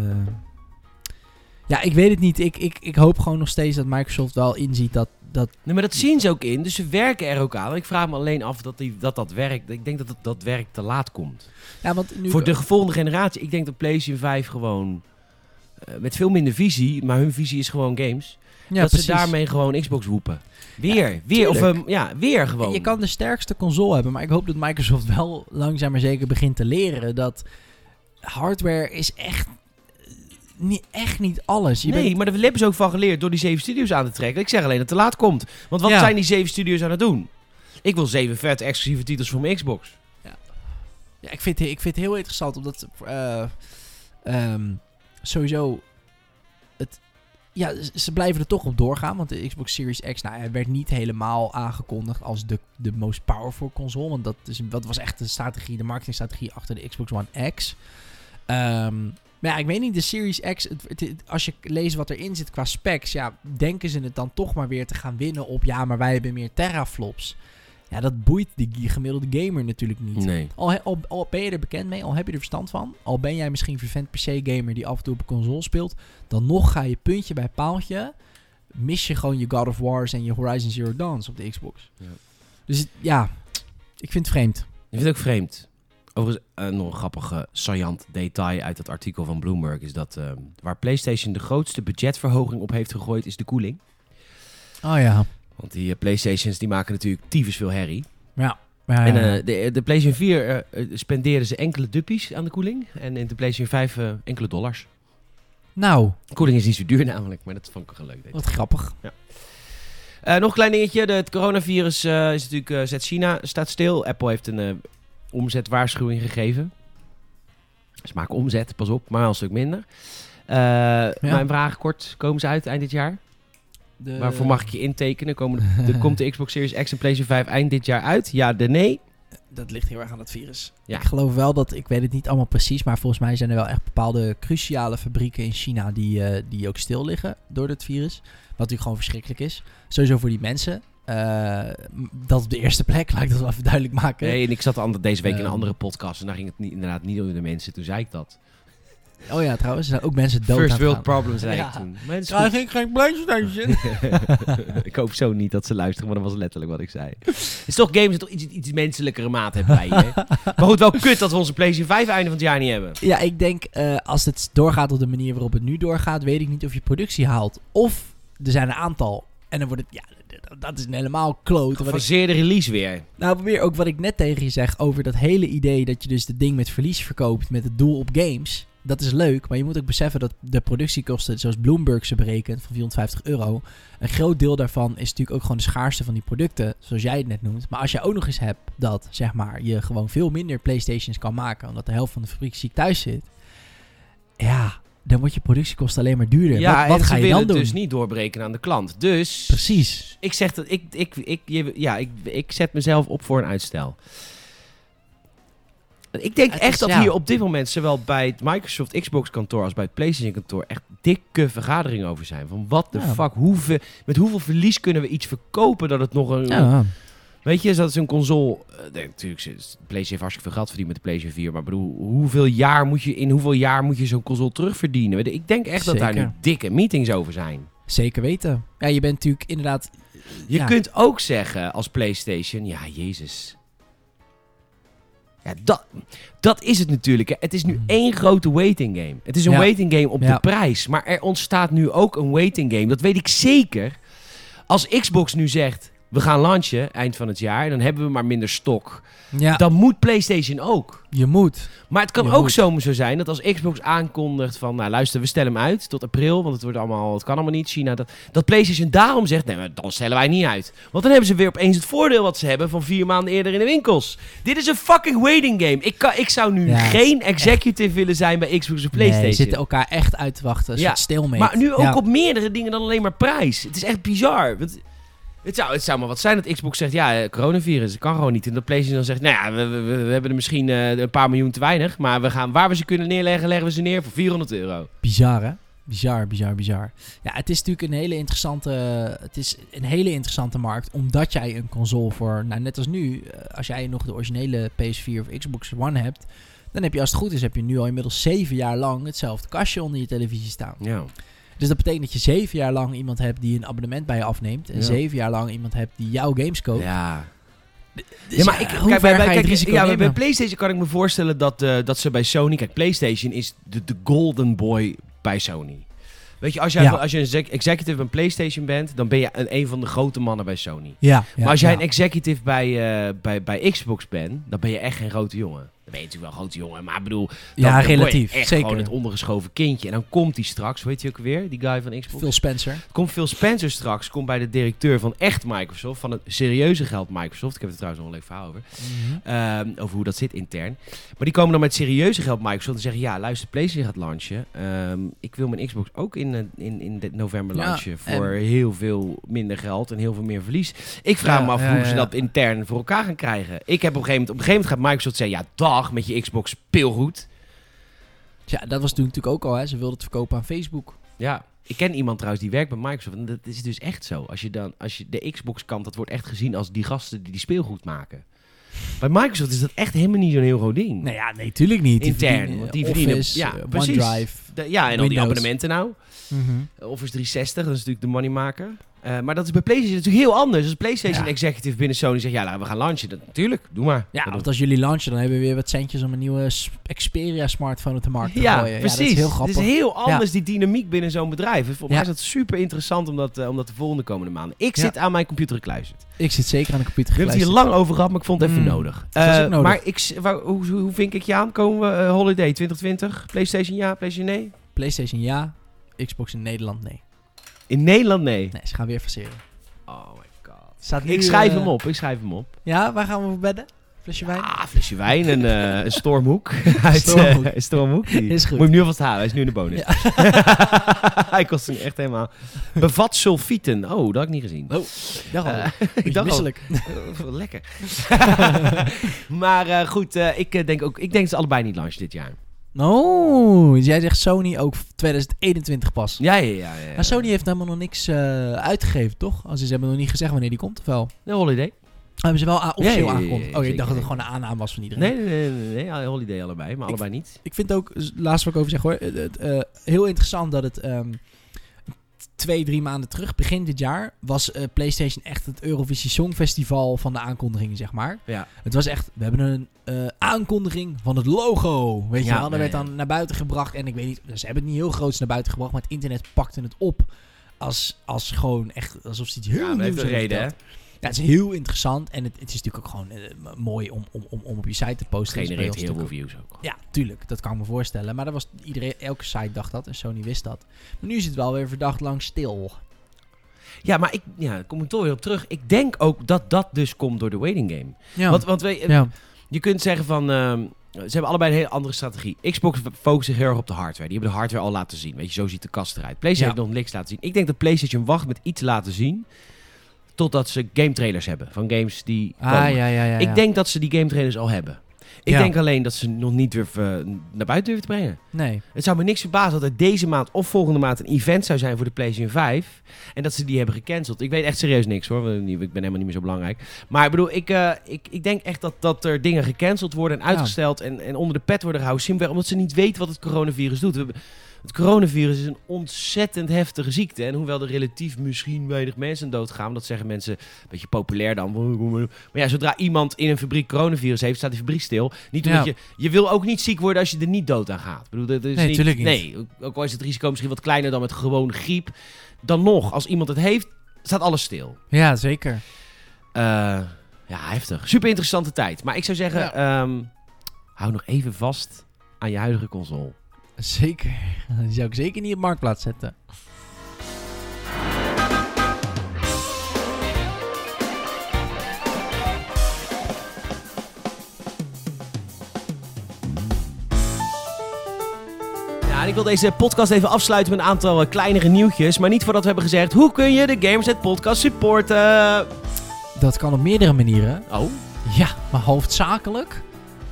S2: ja, ik weet het niet. Ik, ik, ik hoop gewoon nog steeds dat Microsoft wel inziet dat. Dat
S1: Nee, maar dat zien ze ook in. Dus ze werken er ook aan. Ik vraag me alleen af dat die, dat, dat werkt. Ik denk dat het, dat werk te laat komt.
S2: ja, want nu,
S1: Voor de volgende generatie. Ik denk dat PlayStation 5 gewoon... eh, met veel minder visie, maar hun visie is gewoon games.
S2: ja,
S1: dat
S2: precies.
S1: ze daarmee gewoon Xbox woepen. Weer, weer, of ehm, ja, weer
S2: En
S1: gewoon.
S2: Je kan de sterkste console hebben, maar ik hoop dat Microsoft wel langzaam maar zeker begint te leren dat hardware is echt eh, niet, echt niet alles. Je
S1: nee,
S2: bent-
S1: maar daar hebben ze ook van geleerd door die zeven studios aan te trekken. Ik zeg alleen dat het te laat komt. Want wat
S2: Ja.
S1: zijn die zeven studios aan het doen? Ik wil zeven vette exclusieve titels voor mijn Xbox.
S2: Ja, ik vind, het- ik vind het heel interessant, omdat eh, ehm, sowieso het, ja, ze blijven er toch op doorgaan, want de Xbox Series X, nou, hij werd niet helemaal aangekondigd als de, de most powerful console, want dat, is, dat was echt de strategie, de marketingstrategie achter de Xbox One X. Ehm, maar ja, ik weet niet, de Series X, het, het- het- als je leest wat erin zit qua specs, ja, denken ze het dan toch maar weer te gaan winnen op, ja, maar wij hebben meer teraflops. Ja, dat boeit die gemiddelde gamer natuurlijk niet.
S1: Nee.
S2: Al, he- al, al ben je er bekend mee, al heb je er verstand van, al ben jij misschien vervent PC-gamer die af en toe op een console speelt, dan nog ga je puntje bij paaltje, mis je gewoon je God of Wars en je Horizon Zero Dawn op de Xbox.
S1: Ja.
S2: Dus ja, ik vind het vreemd.
S1: Ik vind het ook vreemd. Overigens, eh, nog een grappige saillant detail uit dat artikel van Bloomberg is dat eh, waar PlayStation de grootste budgetverhoging op heeft gegooid, is de koeling.
S2: Oh ja.
S1: Want die eh, PlayStations die maken natuurlijk tyfus veel herrie.
S2: Ja. ja,
S1: En
S2: ja.
S1: eh, de, de PlayStation 4 eh, eh, spendeerden ze enkele duppies aan de koeling. En in de PlayStation 5 eh, enkele dollars.
S2: nou,
S1: koeling is niet zo duur namelijk, maar dat vond ik wel leuk.
S2: wat grappig.
S1: Eh, nog een klein dingetje. De, het coronavirus is natuurlijk, zet China staat stil. Apple heeft een omzetwaarschuwing gegeven. Ze maken omzet, pas op, maar wel een stuk minder. Eh, Mijn vraag kort, komen ze uit eind dit jaar?
S2: De,
S1: Waarvoor mag ik je intekenen? Komen de, de- komt de Xbox Series X en PlayStation 5 eind dit jaar uit? Ja, de nee?
S2: Dat ligt heel erg aan het virus.
S1: Ja.
S2: Ik geloof wel dat, ik weet het niet allemaal precies, maar volgens mij zijn er wel echt bepaalde cruciale fabrieken in China die, eh, die ook stil liggen door het virus. Wat natuurlijk gewoon verschrikkelijk is. Sowieso voor die mensen. Eh, dat op de eerste plek, laat ik dat wel even duidelijk maken.
S1: Nee, en ik zat ander- deze week in een
S2: Ehm.
S1: andere podcast en daar ging het niet, inderdaad niet over de mensen. Toen zei ik dat.
S2: Oh ja, trouwens, er zijn ook mensen dood
S1: First world
S2: gaan.
S1: problem zei
S2: Ja.
S1: ik toen.
S2: Krijg
S1: goed.
S2: ik geen PlayStation?
S1: ik hoop zo niet dat ze luisteren, maar dat was letterlijk wat ik zei. Het is toch games dat toch iets, iets menselijkere maat hebben bij je. hè? maar goed, wel kut dat we onze PlayStation 5 einde van het jaar niet hebben.
S2: Ja, ik denk eh, als het doorgaat op de manier waarop het nu doorgaat, weet ik niet of je productie haalt. Of er zijn een aantal. En dan wordt het, ja, dat is helemaal kloot. Ik,
S1: Gefaseerde release weer.
S2: nou, weer ook wat ik net tegen je zeg over dat hele idee dat je dus het ding met verlies verkoopt met het doel op games. dat is leuk, maar je moet ook beseffen dat de productiekosten, zoals Bloomberg ze berekent, van 450 euro, een groot deel daarvan is natuurlijk ook gewoon de schaarste van die producten, zoals jij het net noemt. Maar als je ook nog eens hebt dat, zeg maar, je gewoon veel minder Playstations kan maken, omdat de helft van de fabrieksziek thuis zit, dan wordt je productiekosten alleen maar duurder.
S1: Ja,
S2: wat wat
S1: en
S2: ga je dan doen?
S1: dus niet doorbreken aan de klant. Dus
S2: Precies.
S1: ik zeg dat ik, ik, ik, je- ja, ik, ik zet mezelf op voor een uitstel. Ik denk
S2: Het
S1: echt
S2: is-
S1: dat
S2: ja.
S1: hier op dit moment, zowel bij het Microsoft Xbox kantoor als bij het PlayStation kantoor, echt dikke vergaderingen over zijn. Van wat de
S2: Ja.
S1: fuck, hoeveel, met hoeveel verlies kunnen we iets verkopen dat het nog een...
S2: Ja.
S1: Weet je, dat is een console. eh, nee, natuurlijk, PlayStation heeft hartstikke veel geld verdiend met de PlayStation 4. Maar bedoel, hoeveel jaar moet je, in hoeveel jaar moet je zo'n console terugverdienen? Ik denk echt dat daar nu dikke meetings over zijn.
S2: Zeker weten. Ja, je bent natuurlijk inderdaad...
S1: Je
S2: ja.
S1: kunt ook zeggen als PlayStation, ja, Jezus. Ja, dat, dat is het natuurlijk. Hè. Het is nu
S2: Mm.
S1: één grote waiting game. Het is een
S2: Ja.
S1: waiting game op
S2: Ja.
S1: de prijs. Maar er ontstaat nu ook een waiting game. Dat weet ik zeker. Als Xbox nu zegt, we gaan launchen eind van het jaar. En dan hebben we maar minder stok.
S2: Ja,
S1: Dan moet PlayStation ook.
S2: je moet.
S1: Maar het kan
S2: Je
S1: ook
S2: moet.
S1: zomaar zo zijn dat als Xbox aankondigt van... Nou luister, we stellen hem uit tot april. Want het, wordt allemaal, het kan allemaal niet. China, dat, dat PlayStation daarom zegt... Nee, maar dan stellen wij niet uit. Want dan hebben ze weer opeens het voordeel wat ze hebben... van vier maanden eerder in de winkels. Dit is een fucking waiting game. Ik, kan, ik zou nu
S2: Ja,
S1: geen executive willen zijn bij Xbox of PlayStation.
S2: Nee, ze zitten elkaar echt uit te wachten. Een
S1: Ja,
S2: soort stalemate.
S1: maar nu ook op meerdere dingen dan alleen maar prijs. Het is echt bizar. Want het, zou, het zou maar wat zijn dat Xbox zegt, ja, eh, coronavirus, het kan gewoon niet. En dat PlayStation dan zegt, nou ja, we, we, we- we hebben er misschien eh, een paar miljoen te weinig. Maar we gaan, waar we ze kunnen neerleggen, leggen we ze neer voor 400 euro.
S2: Bizar, hè? Bizar, bizar, bizar. Ja, het is natuurlijk een hele interessante, het is een hele interessante markt. Omdat jij een console voor, nou net als nu, eh, als jij nog de originele PS4 of Xbox One hebt, dan heb je als het goed is, heb je nu al inmiddels zeven jaar lang hetzelfde kastje onder je televisie staan.
S1: Ja.
S2: Dus dat betekent dat je zeven jaar lang iemand hebt die een abonnement bij je afneemt. En
S1: Ja.
S2: zeven jaar lang iemand hebt die jouw games koopt.
S1: Ja.
S2: Dus
S1: ja, maar ik,
S2: hoe
S1: kijk,
S2: ver
S1: bij, bij, kijk, ja, bij-? PlayStation kan ik me voorstellen dat, eh, dat ze bij Sony... Kijk, PlayStation is de, de golden boy bij Sony. Weet je, als, jij,
S2: Ja.
S1: als je een exec- executive bij PlayStation bent, dan ben je een, een van de grote mannen bij Sony.
S2: Ja,
S1: maar als jij een executive bij, eh, bij, bij Xbox bent, dan ben je echt geen grote jongen. Dan ben je natuurlijk wel een grote jongen, maar ik bedoel... Dan,
S2: Ja,
S1: dan
S2: relatief.
S1: Echt
S2: Zeker.
S1: gewoon het ondergeschoven kindje. En dan komt hij straks, weet je ook weer, die guy van Xbox?
S2: Phil Spencer.
S1: Komt Phil Spencer straks, komt bij de directeur van echt Microsoft, van het serieuze geld Microsoft. Ik heb er trouwens nog een leuk verhaal over. Ehm, over hoe dat zit intern. Maar die komen dan met serieuze geld Microsoft en zeggen: Ja, luister, PlayStation gaat launchen. Ehm, ik wil mijn Xbox ook in, eh, in, in november
S2: Ja,
S1: launchen.
S2: en-
S1: Voor heel veel minder geld en heel veel meer verlies. Ik vraag
S2: Ja,
S1: me af hoe ze dat intern voor elkaar gaan krijgen. Ik heb op een gegeven moment, op een gegeven moment gaat Microsoft zeggen: Ja, met je Xbox speelgoed.
S2: Ja, dat was toen natuurlijk ook al. Hè. Ze wilden het verkopen aan Facebook.
S1: Ja. Ik ken iemand trouwens die werkt bij Microsoft. En dat is dus echt zo. Als je dan, als je de Xbox kant, dat wordt echt gezien als die gasten die die speelgoed maken. Bij Microsoft is dat echt helemaal niet zo'n heel groot ding.
S2: Nee, ja, nee, tuurlijk niet. Die
S1: Intern,
S2: verdienen
S1: want die verdienen-
S2: Office,
S1: ja,
S2: eh,
S1: precies.
S2: OneDrive.
S1: De- ja, en al die
S2: Windows.
S1: abonnementen nou.
S2: Mhm.
S1: Office 360, dat is natuurlijk de moneymaker. Eh maar dat is bij PlayStation natuurlijk heel anders. Als PlayStation
S2: Ja.
S1: executive binnen Sony zegt, ja, nou, we gaan launchen. Dat, natuurlijk, doe maar.
S2: Ja, want als jullie launchen, dan hebben we weer wat centjes om een nieuwe Xperia smartphone op de markt te
S1: ja,
S2: gooien.
S1: precies.
S2: Ja, dat is heel
S1: Het
S2: grappig.
S1: is heel anders, die dynamiek binnen zo'n bedrijf. En Volgens mij is dat super interessant om dat, eh, om dat de volgende komende maanden. Ik zit aan mijn computer gekluisterd.
S2: Ik zit zeker aan de computer
S1: We hebben het hier
S2: gekluisterd.
S1: lang over gehad, maar ik vond het even
S2: Mm,
S1: nodig.
S2: het was
S1: Eh,
S2: ook nodig.
S1: Maar ik, waar- hoe, hoe, vink ik je aan? Komen we Holiday 2020? PlayStation ja, PlayStation nee?
S2: PlayStation ja, Xbox in Nederland nee.
S1: In Nederland nee.
S2: Nee, ze gaan weer verseren.
S1: Oh my god.
S2: Staat nu,
S1: Ik schrijf
S2: eh,
S1: hem op, ik schrijf hem op.
S2: Ja, waar gaan we voor bedden? Flesje wijn?
S1: Ah, flesje wijn en eh, een stormhoek. Uit,
S2: Stormhoek.
S1: eh, stormhoek. Die-
S2: Is goed.
S1: Moet je hem nu alvast halen, hij is nu in de bonus. hij kost hem echt helemaal. Bevat sulfieten. Oh, dat had ik niet gezien.
S2: Oh, dag al. Ik
S1: dacht al,
S2: misselijk.
S1: wat lekker. maar goed, ik, denk ook, ik denk dat ze allebei niet launchen dit jaar.
S2: Oh, jij zegt Sony ook 2021 pas.
S1: Ja, ja, ja. ja, ja.
S2: Maar Sony heeft helemaal nog niks eh, uitgegeven, toch? Als ze hebben nog niet gezegd wanneer die komt, of wel?
S1: De holiday.
S2: Hebben ze wel a- officieel
S1: Ja,
S2: aangekondigd? Oh, ik
S1: zeker.
S2: dacht dat het gewoon een aanname was van iedereen.
S1: Nee, nee, nee, nee, holiday allebei, maar
S2: Ik-
S1: allebei niet.
S2: Ik vind ook, laatst wat ik over zeg hoor, het, het, eh, heel interessant dat het ehm, twee, drie maanden terug, begin dit jaar, was eh, PlayStation echt het Eurovisie Songfestival van de aankondigingen, zeg maar.
S1: Ja.
S2: Het was echt, we hebben een eh, aankondiging van het logo, weet je wel. Dat werd
S1: ja.
S2: dan naar buiten gebracht en ik weet niet, ze hebben het niet heel groots naar buiten gebracht, maar het internet pakte het op als, als gewoon echt, alsof ze iets heel
S1: Ja,
S2: nieuws
S1: reden, hè?
S2: Ja, het is heel interessant. En het, het is natuurlijk ook gewoon eh, mooi om, om, om, om op je site te posten.
S1: Genereert heel veel views ook.
S2: Ja, tuurlijk. Dat kan ik me voorstellen. Maar dat was iedereen, elke site dacht dat. En Sony wist dat. Maar nu is het wel weer verdacht lang stil.
S1: Ja, maar ik, ja, daar kom ik toch weer op terug. Ik denk ook dat dat dus komt door de waiting game.
S2: Ja.
S1: Want, want we,
S2: ja.
S1: je kunt zeggen van... ehm, ze hebben allebei een hele andere strategie. Xbox focust zich heel erg op de hardware. Die hebben de hardware al laten zien. Weet je, zo ziet de kast eruit. PlayStation
S2: Ja.
S1: heeft nog niks laten zien. Ik denk dat PlayStation wacht met iets te laten zien... totdat ze game trailers hebben. Van games die
S2: Ah, ja, ja, ja.
S1: Ik denk dat ze die game trailers al hebben. Ik denk alleen dat ze nog niet durven, naar buiten durven te brengen.
S2: Nee.
S1: Het zou me niks verbazen dat er deze maand of volgende maand een event zou zijn voor de PlayStation 5. En dat ze die hebben gecanceld. Ik weet echt serieus niks hoor. Ik ben helemaal niet meer zo belangrijk. Maar ik bedoel, ik, eh, ik, ik denk echt dat, dat er dingen gecanceld worden en uitgesteld. En, en onder de pet worden gehouden. Simpelweg omdat ze niet weten wat het coronavirus doet. We hebben- Het coronavirus is een ontzettend heftige ziekte. En hoewel er relatief misschien weinig mensen doodgaan, dat zeggen mensen een beetje populair dan. Maar ja, zodra iemand in een fabriek coronavirus heeft, staat die fabriek stil. Niet omdat
S2: Ja.
S1: je, je wil ook niet ziek worden als je er niet dood aan gaat. Ik bedoel, dat is
S2: Nee,
S1: niet,
S2: niet.
S1: Nee, ook al is het risico misschien wat kleiner dan met gewone griep. Dan nog, als iemand het heeft, staat alles stil.
S2: Ja, zeker.
S1: Eh, ja, heftig. Super interessante tijd. Maar ik zou zeggen,
S2: Ja.
S1: ehm, hou nog even vast aan je huidige console.
S2: Zeker. Die zou ik zeker niet op marktplaats zetten.
S1: Ja, ik wil deze podcast even afsluiten met een aantal eh, kleinere nieuwtjes. Maar niet voordat we hebben gezegd, hoe kun je de Gamerset podcast supporten?
S2: Dat kan op meerdere manieren.
S1: Oh,
S2: Ja, maar hoofdzakelijk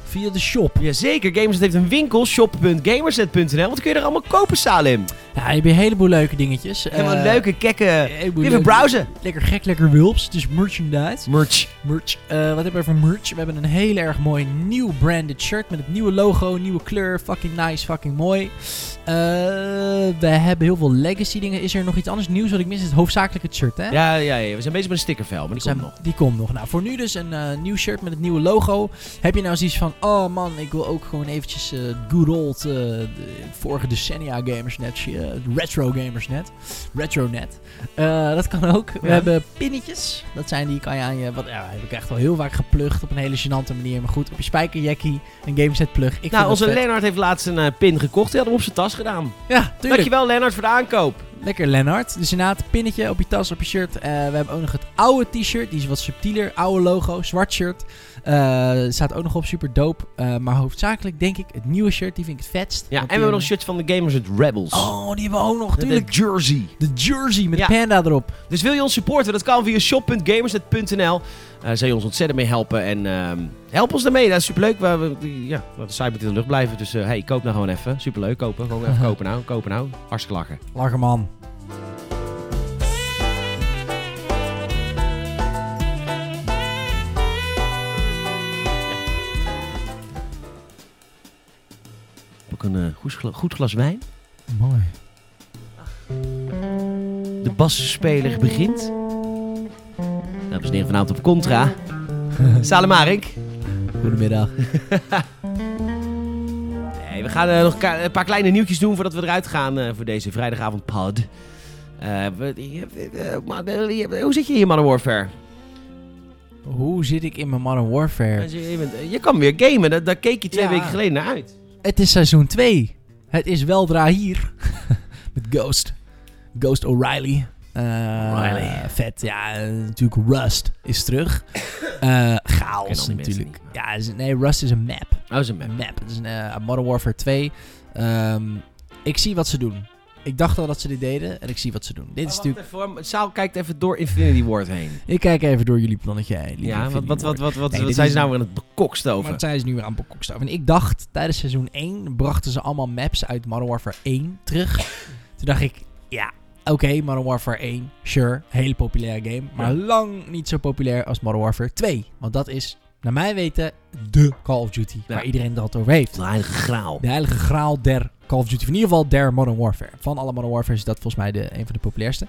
S2: via de shop.
S1: jazeker. Gamerset heeft een winkel, shop.gamerset.nl. Wat kun je er allemaal kopen, Salim?
S2: Ja, je hebt een heleboel leuke dingetjes.
S1: Helemaal
S2: Eh,
S1: leuke, kekke... Even browsen.
S2: Lekker gek, lekker wulps. Het is merchandise.
S1: Merch.
S2: Merch. Eh, wat hebben we voor merch? We hebben een heel erg mooi nieuw branded shirt met het nieuwe logo, nieuwe kleur. Fucking nice, fucking mooi. Eh, we hebben heel veel legacy dingen. Is er nog iets anders nieuws wat ik mis? Het hoofdzakelijk het shirt, hè?
S1: Ja, ja, ja, we zijn bezig met een stickervel, maar die
S2: Zijn-
S1: komt nog.
S2: Die komt nog. Nou, voor nu dus een nieuw shirt met het nieuwe logo. Heb je nou zoiets van, oh man, ik wil ook gewoon eventjes good old vorige decennia gamersnet, eh, retro gamersnet, retronet. Eh dat kan ook. We
S1: Ja.
S2: hebben pinnetjes. Dat zijn die kan je aan je, wat ja, heb ik echt wel heel vaak geplucht op een hele gênante manier. Maar goed, op je spijkerjackie een gameset plug. Ik
S1: Nou, onze. Lennart heeft laatst een eh, pin gekocht. Die had hem op zijn tas gedaan.
S2: Ja, tuurlijk.
S1: Dankjewel, Lennart, voor de aankoop.
S2: Lekker Lennart. Dus inderdaad, pinnetje op je tas, op je shirt. Eh, we hebben ook nog het oude t-shirt. Die is wat subtieler. Oude logo, zwart shirt. Eh, staat ook nog op, super dope. Eh, maar hoofdzakelijk denk ik het nieuwe shirt. Die vind ik het vetst.
S1: Ja, en we hebben nog
S2: die
S1: shirts van de Gamers Rebels.
S2: Oh, die hebben we ook nog,
S1: De- jersey.
S2: De jersey met
S1: Ja.
S2: panda erop.
S1: Dus wil je ons supporten? Dat kan via shop.gamersnet.nl. Daar zou je ons ontzettend mee helpen. En ehm, help ons daarmee. Dat is superleuk. We, we, ja, de site moet in de lucht blijven. Dus eh, hey, koop nou gewoon even. Superleuk. Kopen. Gewoon even kopen nou. Kopen nou. Hartstikke lachen.
S2: Lachen man.
S1: Ook een eh, goed, gla- goed glas wijn.
S2: Mooi.
S1: De basspeler begint. Dames en heren, vanavond op Contra. Salem Arik.
S2: Goedemiddag.
S1: Nee, we gaan eh, nog een paar kleine nieuwtjes doen voordat we eruit gaan eh, voor deze vrijdagavond pod. Hoe zit je hier, Modern Warfare?
S2: Hoe zit ik in mijn Modern Warfare?
S1: Je, bent- je kan weer gamen, daar, daar keek je twee
S2: Ja.
S1: weken geleden naar uit.
S2: Het is seizoen 2. Het is weldra hier. Met Ghost. Ghost O'Reilly.
S1: O'Reilly.
S2: Vet. Ja, natuurlijk Rust is terug.
S1: Ken
S2: chaos natuurlijk. Ja, is- nee, Rust is een map.
S1: Oh, is een map.
S2: Een map. Het is een eh, Modern Warfare 2. Ehm, ik zie wat ze doen. Ik dacht al dat ze dit deden en ik zie wat ze doen. Dit is natuurlijk...
S1: even. Saal kijkt even door Infinity Ward heen.
S2: Ik kijk even door jullie plannetje heen.
S1: Ja, wat, wat, wat, wat, wat,
S2: Nee,
S1: wat zijn ze nou weer aan het bekokstoven?
S2: Maar dat zijn ze nu weer aan Bokokstaf. En ik dacht, tijdens seizoen 1 brachten ze allemaal maps uit Modern Warfare 1 terug. Toen dacht ik, ja, oké, Modern Warfare 1, sure, hele populaire game. Maar
S1: Ja.
S2: lang niet zo populair als Modern Warfare 2. Want dat is, naar mijn weten, de Call of Duty.
S1: Ja.
S2: Waar iedereen het altijd over heeft.
S1: De heilige graal.
S2: De heilige graal der Call of Duty. In ieder geval der Modern Warfare. Van alle Modern Warfare is dat volgens mij de, een van de populairste.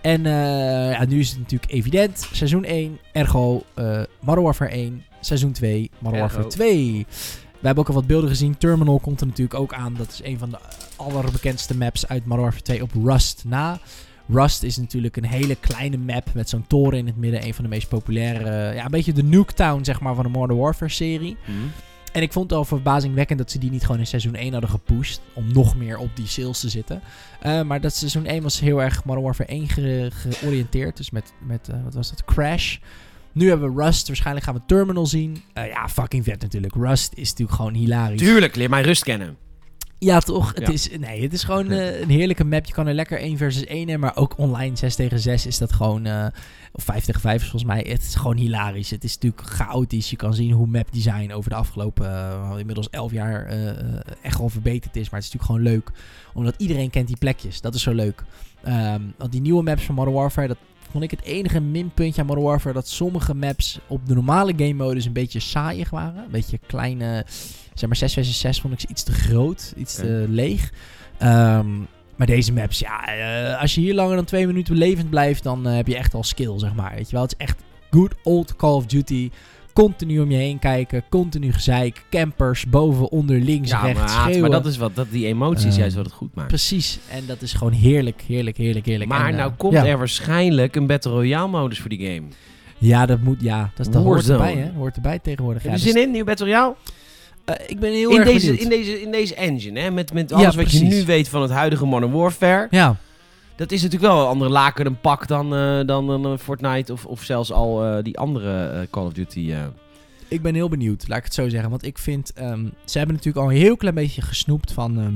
S2: En eh, ja, nu is het natuurlijk evident. Seizoen 1, ergo eh Modern Warfare 1. Seizoen 2, Modern
S1: Ergo.
S2: Warfare 2. We hebben ook al wat beelden gezien. Terminal komt er natuurlijk ook aan. Dat is een van de allerbekendste maps uit Modern Warfare 2 op Rust na. Rust is natuurlijk een hele kleine map met zo'n toren in het midden. Een van de meest populaire, ja, een beetje de Nuketown zeg maar van de Modern Warfare serie.
S1: Mhm.
S2: En ik vond het al verbazingwekkend dat ze die niet gewoon in seizoen 1 hadden gepusht. Om nog meer op die sales te zitten. Uh, maar dat seizoen 1 was heel erg Modern Warfare 1 ge georiënteerd. Dus met, met uh, wat was dat? Crash. Nu hebben we Rust. Waarschijnlijk gaan we Terminal zien. Uh, ja, fucking vet natuurlijk. Rust is natuurlijk gewoon hilarisch.
S1: Tuurlijk, leer mij Rust kennen.
S2: Ja, toch? Het,
S1: Ja.
S2: Is, nee, het is gewoon eh, een heerlijke map. Je kan er lekker 1 versus 1 in, maar ook online 6 tegen 6 is dat gewoon... eh, of 5 tegen 5 is volgens mij. Het is gewoon hilarisch. Het is natuurlijk chaotisch. Je kan zien hoe map design over de afgelopen eh, inmiddels 11 jaar echt wel verbeterd is. Maar het is natuurlijk gewoon leuk. Omdat iedereen kent die plekjes. Dat is zo leuk. Ehm, want die nieuwe maps van Modern Warfare, dat vond ik het enige minpuntje aan Modern Warfare. Dat sommige maps op de normale game modus een beetje saaiig waren. Een beetje kleine... Zeg maar 6 versus 6 vond ik ze iets te groot. Iets te leeg. Ehm, maar deze maps, ja, eh, als je hier langer dan twee minuten levend blijft, dan eh, heb je echt al skill, zeg maar. Weet je wel, het is echt good old Call of Duty. Continu om je heen kijken, continu gezeik, campers, boven, onder, links,
S1: Ja,
S2: rechts,
S1: maar,
S2: schreeuwen.
S1: maar dat is wat, dat, die emotie is
S2: Eh,
S1: juist wat het goed maakt.
S2: Precies, en dat is gewoon heerlijk, heerlijk, heerlijk, heerlijk.
S1: Maar
S2: En, eh,
S1: nou komt
S2: ja.
S1: er waarschijnlijk een Battle Royale modus voor die game.
S2: Ja, dat moet, ja, dat, dat hoort erbij, hè. Hoort erbij tegenwoordig.
S1: Heb
S2: Ja,
S1: je
S2: dus,
S1: zin in, nieuwe Battle Royale?
S2: Eh, ik ben heel
S1: In
S2: erg
S1: deze,
S2: benieuwd.
S1: in, deze, in deze engine, hè? Met, met
S2: Ja,
S1: alles wat je
S2: precies.
S1: nu weet van het huidige Modern Warfare.
S2: Ja,
S1: Dat is natuurlijk wel een andere laken en pak dan, eh, dan een Fortnite of, of zelfs al eh, die andere Call of Duty. eh.
S2: Ik ben heel benieuwd, laat ik het zo zeggen. Want ik vind, ehm, ze hebben natuurlijk al een heel klein beetje gesnoept van... ehm,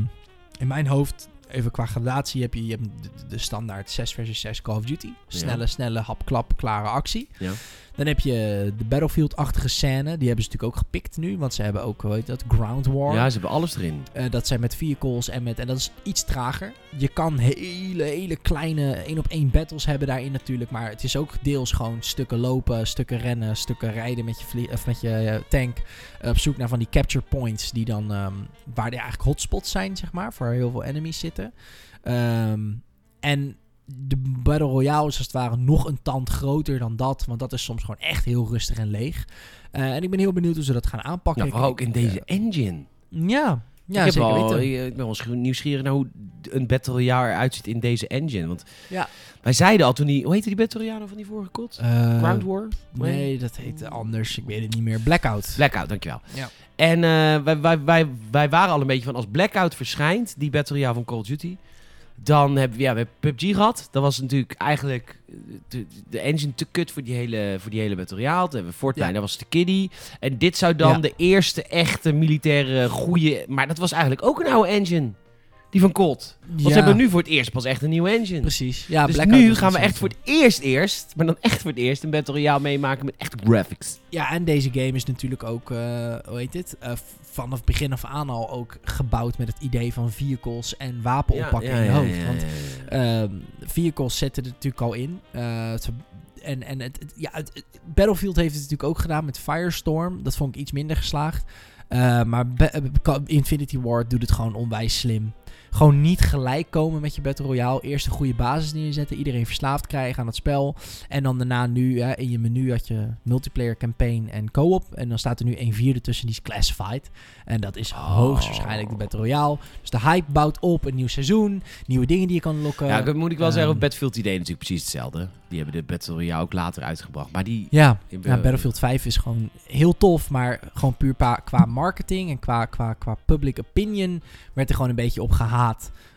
S2: in mijn hoofd, even qua gradatie, heb je, je hebt de, de standaard 6 versus 6 Call of Duty. Snelle, snelle, hap, klap, klare actie.
S1: Ja.
S2: Dan heb je de Battlefield-achtige scène. Die hebben ze natuurlijk ook gepikt nu. Want ze hebben ook, hoe heet dat, Ground War.
S1: Ja, ze hebben alles erin.
S2: Eh, dat zijn met vehicles en met... En dat is iets trager. Je kan hele, hele kleine één-op-één battles hebben daarin natuurlijk. Maar het is ook deels gewoon stukken lopen, stukken rennen, stukken rijden met je, of met je eh, tank. eh, op zoek naar van die capture points die dan... ehm, waar er eigenlijk hotspots zijn, zeg maar. Voor heel veel enemies zitten. Ehm, en de Battle Royale is als het ware nog een tand groter dan dat. Want dat is soms gewoon echt heel rustig en leeg. Eh, en ik ben heel benieuwd hoe ze dat gaan aanpakken.
S1: Ja, vooral ook in deze
S2: eh,
S1: engine.
S2: ja, ja
S1: ik,
S2: zeker weten.
S1: ik ik ben wel nieuwsgierig naar hoe een Battle Royale eruit ziet in deze engine. Want
S2: Ja.
S1: wij zeiden al toen die... Hoe heette die Battle Royale nou van die vorige kot?
S2: Eh,
S1: Ground War?
S2: Nee, dat heette anders. Ik weet het niet meer. Blackout.
S1: Blackout, dankjewel.
S2: Ja.
S1: En eh, wij, wij, wij, wij waren al een beetje van als Blackout verschijnt, die Battle Royale van Call of Duty, dan hebben we, ja, we hebben PUBG gehad. Dat was natuurlijk eigenlijk eh, de, de engine te kut voor die hele, voor die hele Royale. Toen hebben we Fortnite,
S2: Ja.
S1: dat was de kiddie. En dit zou dan
S2: Ja.
S1: de eerste echte militaire goede... Maar dat was eigenlijk ook een oude engine. Die van Colt. Want
S2: Ja,
S1: ze hebben nu voor het eerst pas echt een nieuwe engine.
S2: Precies. Ja,
S1: dus
S2: Blackout
S1: nu gaan we echt voor het eerst eerst, maar dan echt voor het eerst, een Battle Royale meemaken met echte graphics.
S2: Ja, en deze game is natuurlijk ook, eh, hoe heet dit? Eh, vanaf begin af aan al ook gebouwd met het idee van vehicles en wapen oppakken in je hoofd. Want Ehm vehicles zetten er natuurlijk al in. Eh, het- en en het, het- ja, het, Battlefield heeft het natuurlijk ook gedaan met Firestorm. Dat vond ik iets minder geslaagd. Maar Infinity Ward doet het gewoon onwijs slim. Gewoon niet gelijk komen met je Battle Royale. Eerst een goede basis neerzetten. Iedereen verslaafd krijgen aan het spel. En dan daarna nu hè, in je menu had je multiplayer campaign en co-op. En dan staat er nu een vierde tussen, die is classified. En dat is
S1: Oh.
S2: hoogstwaarschijnlijk de Battle Royale. Dus de hype bouwt op. Een nieuw seizoen. Nieuwe dingen die je kan lokken.
S1: Ja, dat moet ik wel zeggen.
S2: ehm,
S1: Op Battlefield idee natuurlijk precies hetzelfde. Die hebben de Battle Royale ook later uitgebracht. Maar die...
S2: Ja,
S1: die
S2: ja, Battlefield 5 is gewoon heel tof, maar gewoon puur qua marketing en qua, qua, qua public opinion werd er gewoon een beetje op gehaat.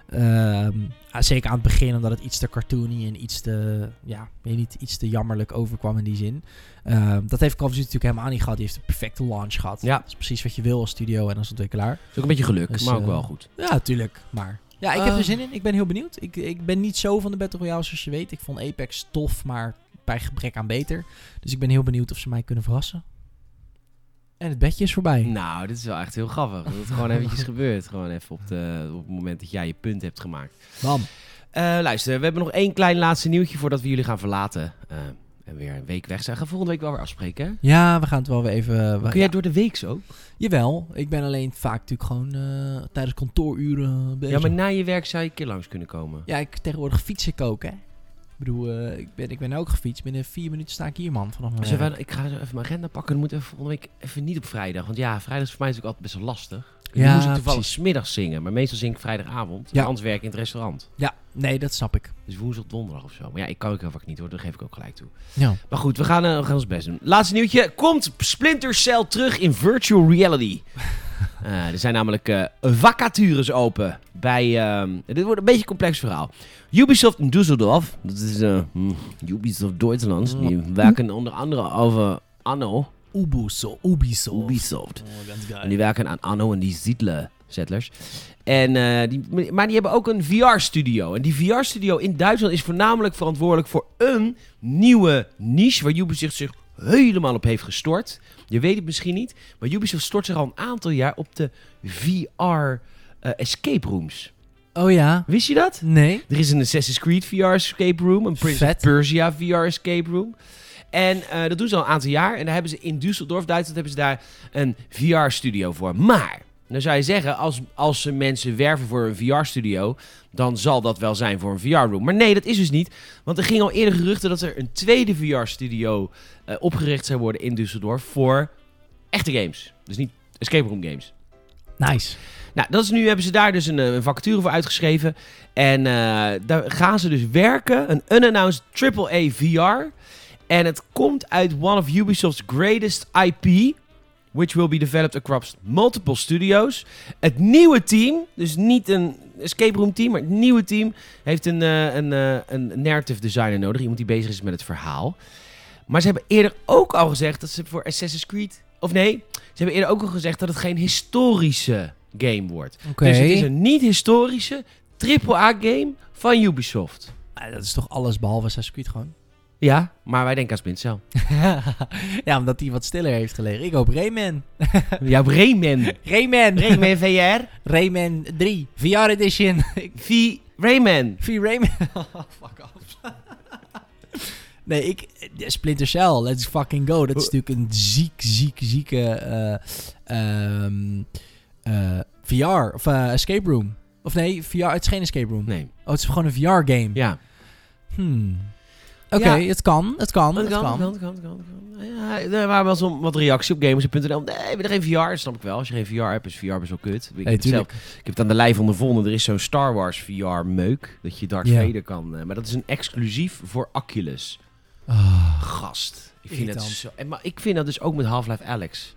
S2: Ehm, ah, zeker aan het begin, omdat het iets te cartoony en iets te, ja, weet je niet, iets te jammerlijk overkwam in die zin. Ehm, dat heeft Call of Duty natuurlijk helemaal niet gehad. Die heeft een perfecte launch gehad.
S1: Ja.
S2: Dat is precies wat je wil als studio en als ontwikkelaar.
S1: is ook een beetje geluk,
S2: Dus,
S1: maar ook
S2: eh,
S1: wel goed.
S2: Ja, natuurlijk. Maar ja, ik heb
S1: Eh.
S2: er zin in. Ik ben heel benieuwd. Ik, ik ben niet zo van de Battle Royale zoals je weet. Ik vond Apex tof, maar bij gebrek aan beter. Dus ik ben heel benieuwd of ze mij kunnen verrassen. En het bedje is voorbij.
S1: Nou, dit is wel echt heel grappig. Dat het gewoon eventjes gebeurt. Gewoon even op, de, op het moment dat jij je punt hebt gemaakt.
S2: Bam.
S1: Eh, luister, we hebben nog één klein laatste nieuwtje voordat we jullie gaan verlaten. Eh, en weer een week weg zijn. We gaan volgende week wel weer afspreken, hè?
S2: Ja, we gaan het wel weer even... we-
S1: Kun jij
S2: ja,
S1: door de week zo?
S2: Jawel, ik ben alleen vaak natuurlijk gewoon eh, tijdens kantooruren bezig.
S1: Ja, maar na je werk zou je een keer langs kunnen komen.
S2: Ja, ik tegenwoordig fiets ik ook, hè. Ik bedoel, eh, ik, ben, ik ben ook gefietst. Binnen vier minuten sta ik hier, man. Vanaf mijn
S1: ik ga zo even mijn agenda pakken. Dan moeten we volgende week even niet op vrijdag. Want ja, vrijdag is voor mij natuurlijk altijd best wel lastig. Nu
S2: Ja,
S1: moest ik toevallig
S2: precies.
S1: 's middags zingen, maar meestal zing ik vrijdagavond.
S2: Ja.
S1: Anders werk ik in het restaurant.
S2: Ja, nee, dat snap ik.
S1: Dus woensdag, donderdag of zo. Maar ja, ik kan ook heel vaak niet hoor, daar geef ik ook gelijk toe.
S2: Ja.
S1: Maar goed, we gaan, eh, we gaan ons best doen. Laatste nieuwtje. Komt Splinter Cell terug in virtual reality? Eh, er zijn namelijk eh, vacatures open bij... ehm, dit wordt een beetje een complex verhaal. Ubisoft in Düsseldorf, dat is eh, hm, Ubisoft Duitsland, die werken onder andere over Anno,
S2: Ubisoft. Ubisoft.
S1: Ubisoft.
S2: Oh.
S1: En die werken aan Anno en die Ziedler settlers. En, eh, die, maar die hebben ook een VR-studio. En die VR-studio in Duitsland is voornamelijk verantwoordelijk voor een nieuwe niche waar Ubisoft zich helemaal op heeft gestort. Je weet het misschien niet, maar Ubisoft stort zich al een aantal jaar op de VR eh, escape rooms.
S2: Oh ja?
S1: Wist je dat?
S2: Nee.
S1: Er is een Assassin's Creed VR escape room, een Prince
S2: Vet.
S1: of Persia VR escape room. En eh, dat doen ze al een aantal jaar. En daar hebben ze in Düsseldorf, Duitsland, hebben ze daar een VR-studio voor. Maar, dan zou je zeggen, als, als ze mensen werven voor een VR-studio, dan zal dat wel zijn voor een VR-room. Maar nee, dat is dus niet. Want er ging al eerder geruchten dat er een tweede VR-studio eh, opgericht zou worden in Düsseldorf voor echte games. Dus niet escape room games.
S2: Nice.
S1: Nou, dat is nu hebben ze daar dus een, eh, een vacature voor uitgeschreven. En eh, daar gaan ze dus werken. Een unannounced AAA VR. En het komt uit one of Ubisoft's greatest IP. Which will be developed across multiple studios. Het nieuwe team, dus niet een escape room team, maar het nieuwe team heeft een, eh, een, eh, een narrative designer nodig. Iemand die bezig is met het verhaal. Maar ze hebben eerder ook al gezegd dat ze voor Assassin's Creed. Of nee, ze hebben eerder ook al gezegd dat het geen historische game wordt. Dus het is een niet-historische AAA-game van Ubisoft.
S2: Ah, dat is toch alles behalve Assassin's Creed gewoon?
S1: Ja, maar wij denken aan Splinter
S2: ja, omdat hij wat stiller heeft gelegen. Ik hoop Rayman.
S1: Cell. Jouw Rayman.
S2: Rayman.
S1: Rayman VR.
S2: Rayman 3. VR Edition.
S1: V. Rayman.
S2: V Rayman. Fuck off. nee, ik... Splinter Cell, let's fucking go. Dat is natuurlijk een ziek, ziek, zieke... eh, ehm, eh, VR, of eh, escape room. Of nee, VR, het is geen escape room.
S1: Nee.
S2: Oh, het is gewoon een VR-game.
S1: Ja.
S2: Hmm. Oké, het kan, het kan, het
S1: kan,
S2: kan.
S1: kan, kan. Ja, er waren wel zo'n wat reacties op gamers.nl. Nee, we hebben geen VR. Snap ik wel. Als je geen VR hebt, is VR best wel kut. Ik, heb het zelf, ik heb het aan de lijf ondervonden. Er is zo'n Star Wars VR-meuk. Dat je Darth. Vader kan. eh, maar dat is een exclusief voor Oculus.
S2: Ah.
S1: Gast. Ik vind, het zo, maar ik vind dat dus ook met Half-Life Alex.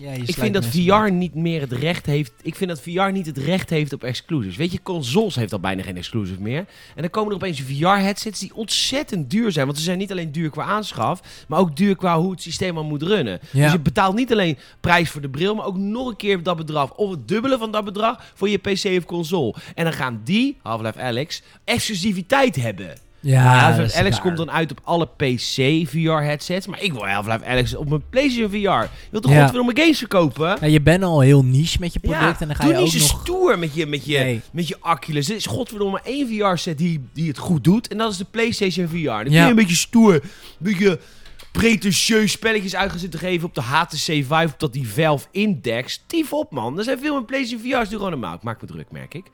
S2: Ja,
S1: Ik vind dat VR
S2: uit.
S1: niet meer het recht heeft. Ik vind dat VR niet het recht heeft op exclusives. Weet je, consoles heeft al bijna geen exclusive meer. En dan komen er opeens VR-headsets die ontzettend duur zijn. Want ze zijn niet alleen duur qua aanschaf, maar ook duur qua hoe het systeem al moet runnen.
S2: Ja.
S1: Dus je betaalt niet alleen prijs voor de bril, maar ook nog een keer dat bedrag. Of het dubbele van dat bedrag voor je PC of console. En dan gaan die, Half-Life Alex, exclusiviteit hebben.
S2: Ja,
S1: Alex
S2: raar.
S1: komt dan uit op alle PC VR-headsets. Maar ik wil Half-Life Alex op mijn PlayStation VR. Je wilt toch
S2: Ja.
S1: godverdomme games verkopen?
S2: Ja, je bent al heel niche met je product en dan ga
S1: doe
S2: je
S1: niet
S2: ook
S1: zo
S2: nog...
S1: stoer met je, met je,
S2: Nee.
S1: met je Oculus. Er is godverdomme maar één VR-set die, die het goed doet. En dat is de PlayStation VR. Dan kun
S2: Ja.
S1: je een beetje stoer, een beetje pretentieus spelletjes uit gaan zitten geven op de HTC Vive, op dat die Valve Index. Tief op, man. Er zijn veel meer PlayStation VR's die gewoon normaal. Ik maak me druk, merk ik.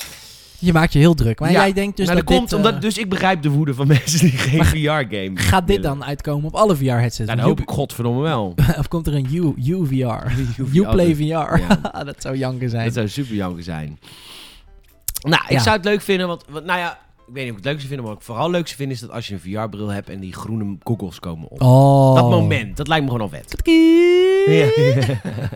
S2: Je maakt je heel druk. Maar
S1: Ja,
S2: jij denkt dus
S1: nou,
S2: dat
S1: dat komt
S2: dit...
S1: omdat,
S2: eh,
S1: dus ik begrijp de woede van mensen die geen VR-game
S2: Gaat dit dan uitkomen op alle VR-headsets?
S1: Nou, dat hoop ik godverdomme wel.
S2: of komt er een U, UVR?
S1: VR.
S2: Uplay VR.
S1: Ja.
S2: dat zou janken zijn.
S1: Dat zou super janker zijn. Nou, ik
S2: Ja.
S1: zou het leuk vinden, want, nou ja, ik weet niet of ik het leuk zou vinden, maar wat ik vooral leuk zou vinden is dat als je een VR-bril hebt en die groene goggles komen op.
S2: Oh.
S1: Dat moment, dat lijkt me gewoon al vet. Ja.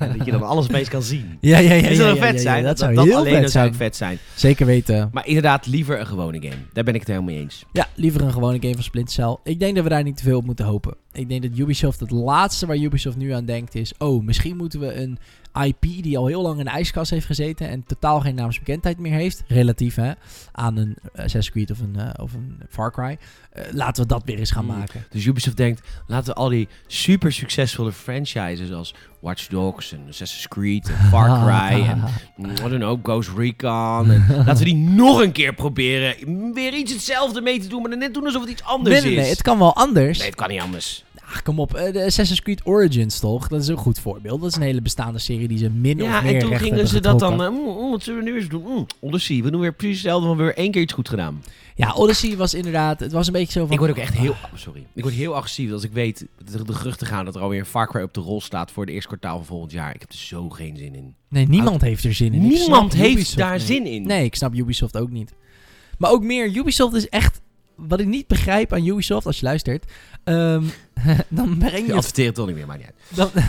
S1: dat je dan alles opeens kan zien.
S2: Ja, ja, ja.
S1: dat zou vet zijn. Dat,
S2: zou
S1: dat
S2: heel
S1: alleen
S2: vet zijn.
S1: ik vet zijn.
S2: Zeker weten.
S1: Maar inderdaad, liever een gewone game. Daar ben ik het helemaal mee eens.
S2: Ja, liever een gewone game van Splinter Cell. Ik denk dat we daar niet te veel op moeten hopen. Ik denk dat Ubisoft, het laatste waar Ubisoft nu aan denkt is... Oh, misschien moeten we een IP die al heel lang in de ijskast heeft gezeten... en totaal geen naamsbekendheid meer heeft, relatief hè, aan een Assassin's Creed of een, eh, of een Far Cry... eh, laten we dat weer eens gaan
S1: Mm.
S2: maken.
S1: Dus Ubisoft denkt, laten we al die super succesvolle franchises als Watch Dogs en Assassin's Creed en Far Cry en I don't know, Ghost Recon. En laten we die nog een keer proberen weer iets hetzelfde mee te doen, maar dan net doen alsof het iets anders
S2: Nee, nee, nee,
S1: is.
S2: het kan wel anders.
S1: Nee, het kan niet anders.
S2: Ach, kom op. eh, de Assassin's Creed Origins toch? Dat is een goed voorbeeld. Dat is een hele bestaande serie die ze min
S1: Ja,
S2: of meer
S1: en toen gingen ze dat dan... eh, mm, mm, wat zullen we nu eens doen? Mm. We doen weer precies hetzelfde, maar we hebben weer één keer iets goed gedaan.
S2: Ja, Odyssey was inderdaad... Het was een beetje zo van...
S1: Ik word ook echt heel... oh, sorry. Ik word heel agressief als ik weet dat er de geruchten gaan dat er alweer een Far Cry op de rol staat voor het eerste kwartaal van volgend jaar. Ik heb er zo geen zin in.
S2: Nee, niemand heeft er zin in.
S1: Niemand heeft
S2: Ubisoft
S1: daar
S2: niet.
S1: zin in.
S2: Nee, ik snap Ubisoft ook niet. Maar ook meer, Ubisoft is echt... Wat ik niet begrijp aan Ubisoft, als je luistert... ehm, dan breng
S1: Je
S2: je
S1: adverteert toch niet meer, maar niet uit.
S2: Dan,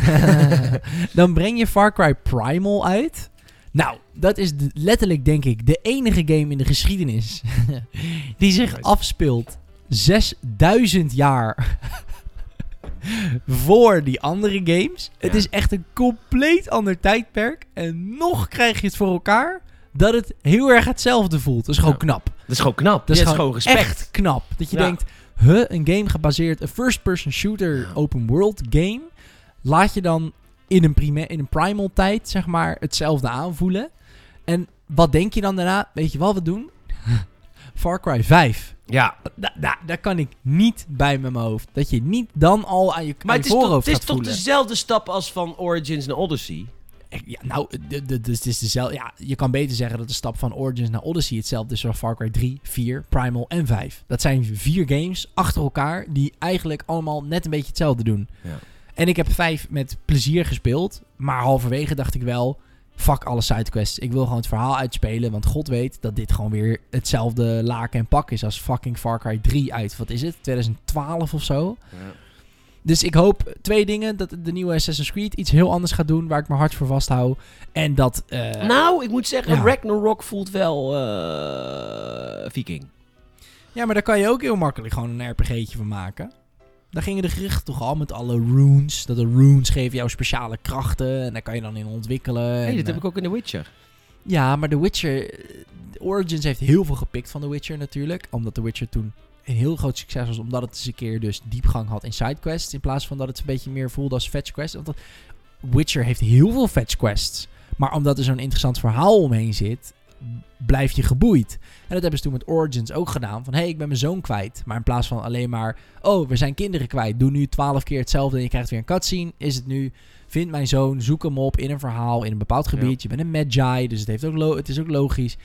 S2: dan breng je Far Cry Primal uit. Nou, dat is letterlijk, denk ik, de enige game in de geschiedenis die zich afspeelt 6000 jaar voor die andere games. Het is echt een compleet ander tijdperk. En nog krijg je het voor elkaar dat het heel erg hetzelfde voelt. Dat is gewoon
S1: Ja.
S2: knap.
S1: Dat is gewoon knap.
S2: Dat is
S1: Ja,
S2: gewoon
S1: respect.
S2: echt knap. Dat je
S1: Ja.
S2: denkt, huh, een game gebaseerd, een first-person shooter open world game, laat je dan in een, prime, in een primal tijd, zeg maar, hetzelfde aanvoelen. En wat denk je dan daarna? Weet je wat we doen? Far Cry 5.
S1: Ja,
S2: Da, da, daar kan ik niet bij met mijn hoofd. Dat je niet dan al aan je,
S1: maar
S2: aan
S1: het
S2: je voorhoofd
S1: het is
S2: gaat
S1: toch dezelfde stap als van Origins naar Odyssey?
S2: Ja, nou, dus het is dezelfde. Ja, je kan beter zeggen dat de stap van Origins naar Odyssey hetzelfde is van Far Cry 3, 4, Primal en 5. Dat zijn vier games achter elkaar die eigenlijk allemaal net een beetje hetzelfde doen.
S1: Ja.
S2: En ik heb 5 met plezier gespeeld, maar halverwege dacht ik wel, fuck alle sidequests. Ik wil gewoon het verhaal uitspelen, want god weet dat dit gewoon weer hetzelfde laken en pak is als fucking Far Cry 3 uit, wat is het, 2012 of zo. Dus ik hoop twee dingen. Dat de nieuwe Assassin's Creed iets heel anders gaat doen. Waar ik mijn hart voor vasthoud. En dat... eh,
S1: nou, ik moet zeggen,
S2: ja.
S1: Ragnarok voelt wel eh, viking.
S2: Ja, maar daar kan je ook heel makkelijk gewoon een RPG'tje van maken. Daar gingen de gerichten toch al met alle runes. Dat de runes geven jou speciale krachten. En daar kan je dan in ontwikkelen.
S1: Nee, dat heb
S2: eh,
S1: ik ook in The Witcher.
S2: Ja, maar The Witcher... eh, Origins heeft heel veel gepikt van The Witcher natuurlijk. Omdat The Witcher toen een heel groot succes was. Omdat het eens een keer dus diepgang had in sidequests. In plaats van dat het een beetje meer voelde als fetch quests. Want Witcher heeft heel veel fetch quests. Maar omdat er zo'n interessant verhaal omheen zit... blijf je geboeid. En dat hebben ze toen met Origins ook gedaan. Van, hé, hey, ik ben mijn zoon kwijt. Maar in plaats van alleen maar... Oh, we zijn kinderen kwijt. Doe nu twaalf keer hetzelfde en je krijgt weer een cutscene. Is het nu... Vind mijn zoon, zoek hem op in een verhaal, in een bepaald gebied. Je bent een magi, dus het, heeft ook het is ook logisch.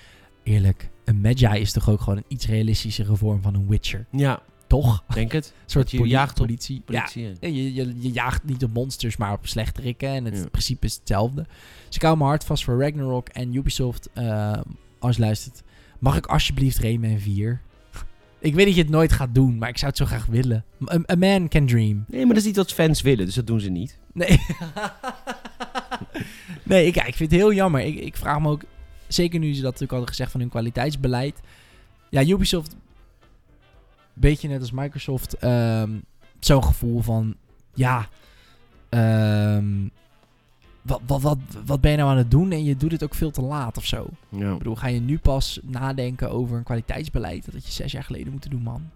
S2: Eerlijk, een magi is toch ook gewoon een iets realistischere vorm van een witcher.
S1: Ja,
S2: Toch?
S1: denk het.
S2: Een soort
S1: je jaagt
S2: politie.
S1: Politie.
S2: Ja, je, je, je jaagt niet op monsters, maar op slechterikken. En het
S1: Ja.
S2: principe is hetzelfde. Dus ik hou mijn hart vast voor Ragnarok en Ubisoft. eh, als je luistert, mag ik alsjeblieft Rayman 4? ik weet dat je het nooit gaat doen, maar ik zou het zo graag willen. A, a man can dream.
S1: Nee, maar dat is niet wat fans willen, dus dat doen ze niet.
S2: Nee. nee, ik, ik vind het heel jammer. Ik, ik vraag me ook, zeker nu ze dat natuurlijk hadden gezegd van hun kwaliteitsbeleid. Ja, Ubisoft, beetje net als Microsoft, ehm, zo'n gevoel van, ja, ehm, wat, wat, wat, wat ben je nou aan het doen? En je doet het ook veel te laat of zo.
S1: Ja.
S2: Ik bedoel, ga je nu pas nadenken over een kwaliteitsbeleid? Dat had je zes jaar geleden moeten doen, man.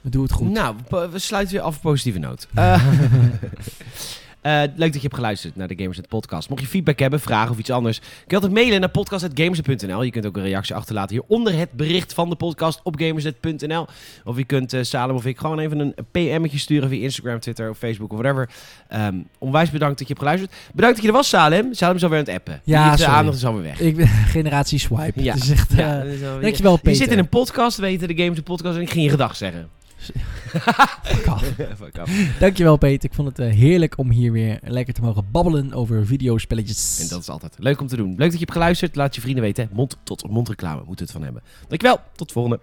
S2: We doen het goed.
S1: Nou, we sluiten weer af op positieve noot. Eh, eh, leuk dat je hebt geluisterd naar de Gamersnet podcast. Mocht je feedback hebben, vragen of iets anders, kun je altijd mailen naar podcast.gamersnet.nl. Je kunt ook een reactie achterlaten hieronder het bericht van de podcast op gamersnet.nl. Of je kunt eh, Salem of ik gewoon even een PM'tje sturen via Instagram, Twitter of Facebook of whatever. Ehm, onwijs bedankt dat je hebt geluisterd. Bedankt dat je er was, Salem. Salem is alweer aan het appen.
S2: Ja,
S1: Die de
S2: sorry.
S1: aandacht is alweer weg.
S2: Ik ben generatie swipe.
S1: Ja.
S2: Het is echt,
S1: Ja,
S2: eh,
S1: dat is alweer-
S2: dankjewel,
S1: Je zit in een podcast, weten de Games podcast, en ik ging je gedag zeggen.
S2: Fuck off.
S1: Fuck off.
S2: Dankjewel, Peter. Ik vond het eh, heerlijk om hier weer lekker te mogen babbelen over videospelletjes.
S1: En dat is altijd leuk om te doen. Leuk dat je hebt geluisterd. Laat je vrienden weten. Mond tot mond reclame moeten we het van hebben. Dankjewel. Tot de volgende.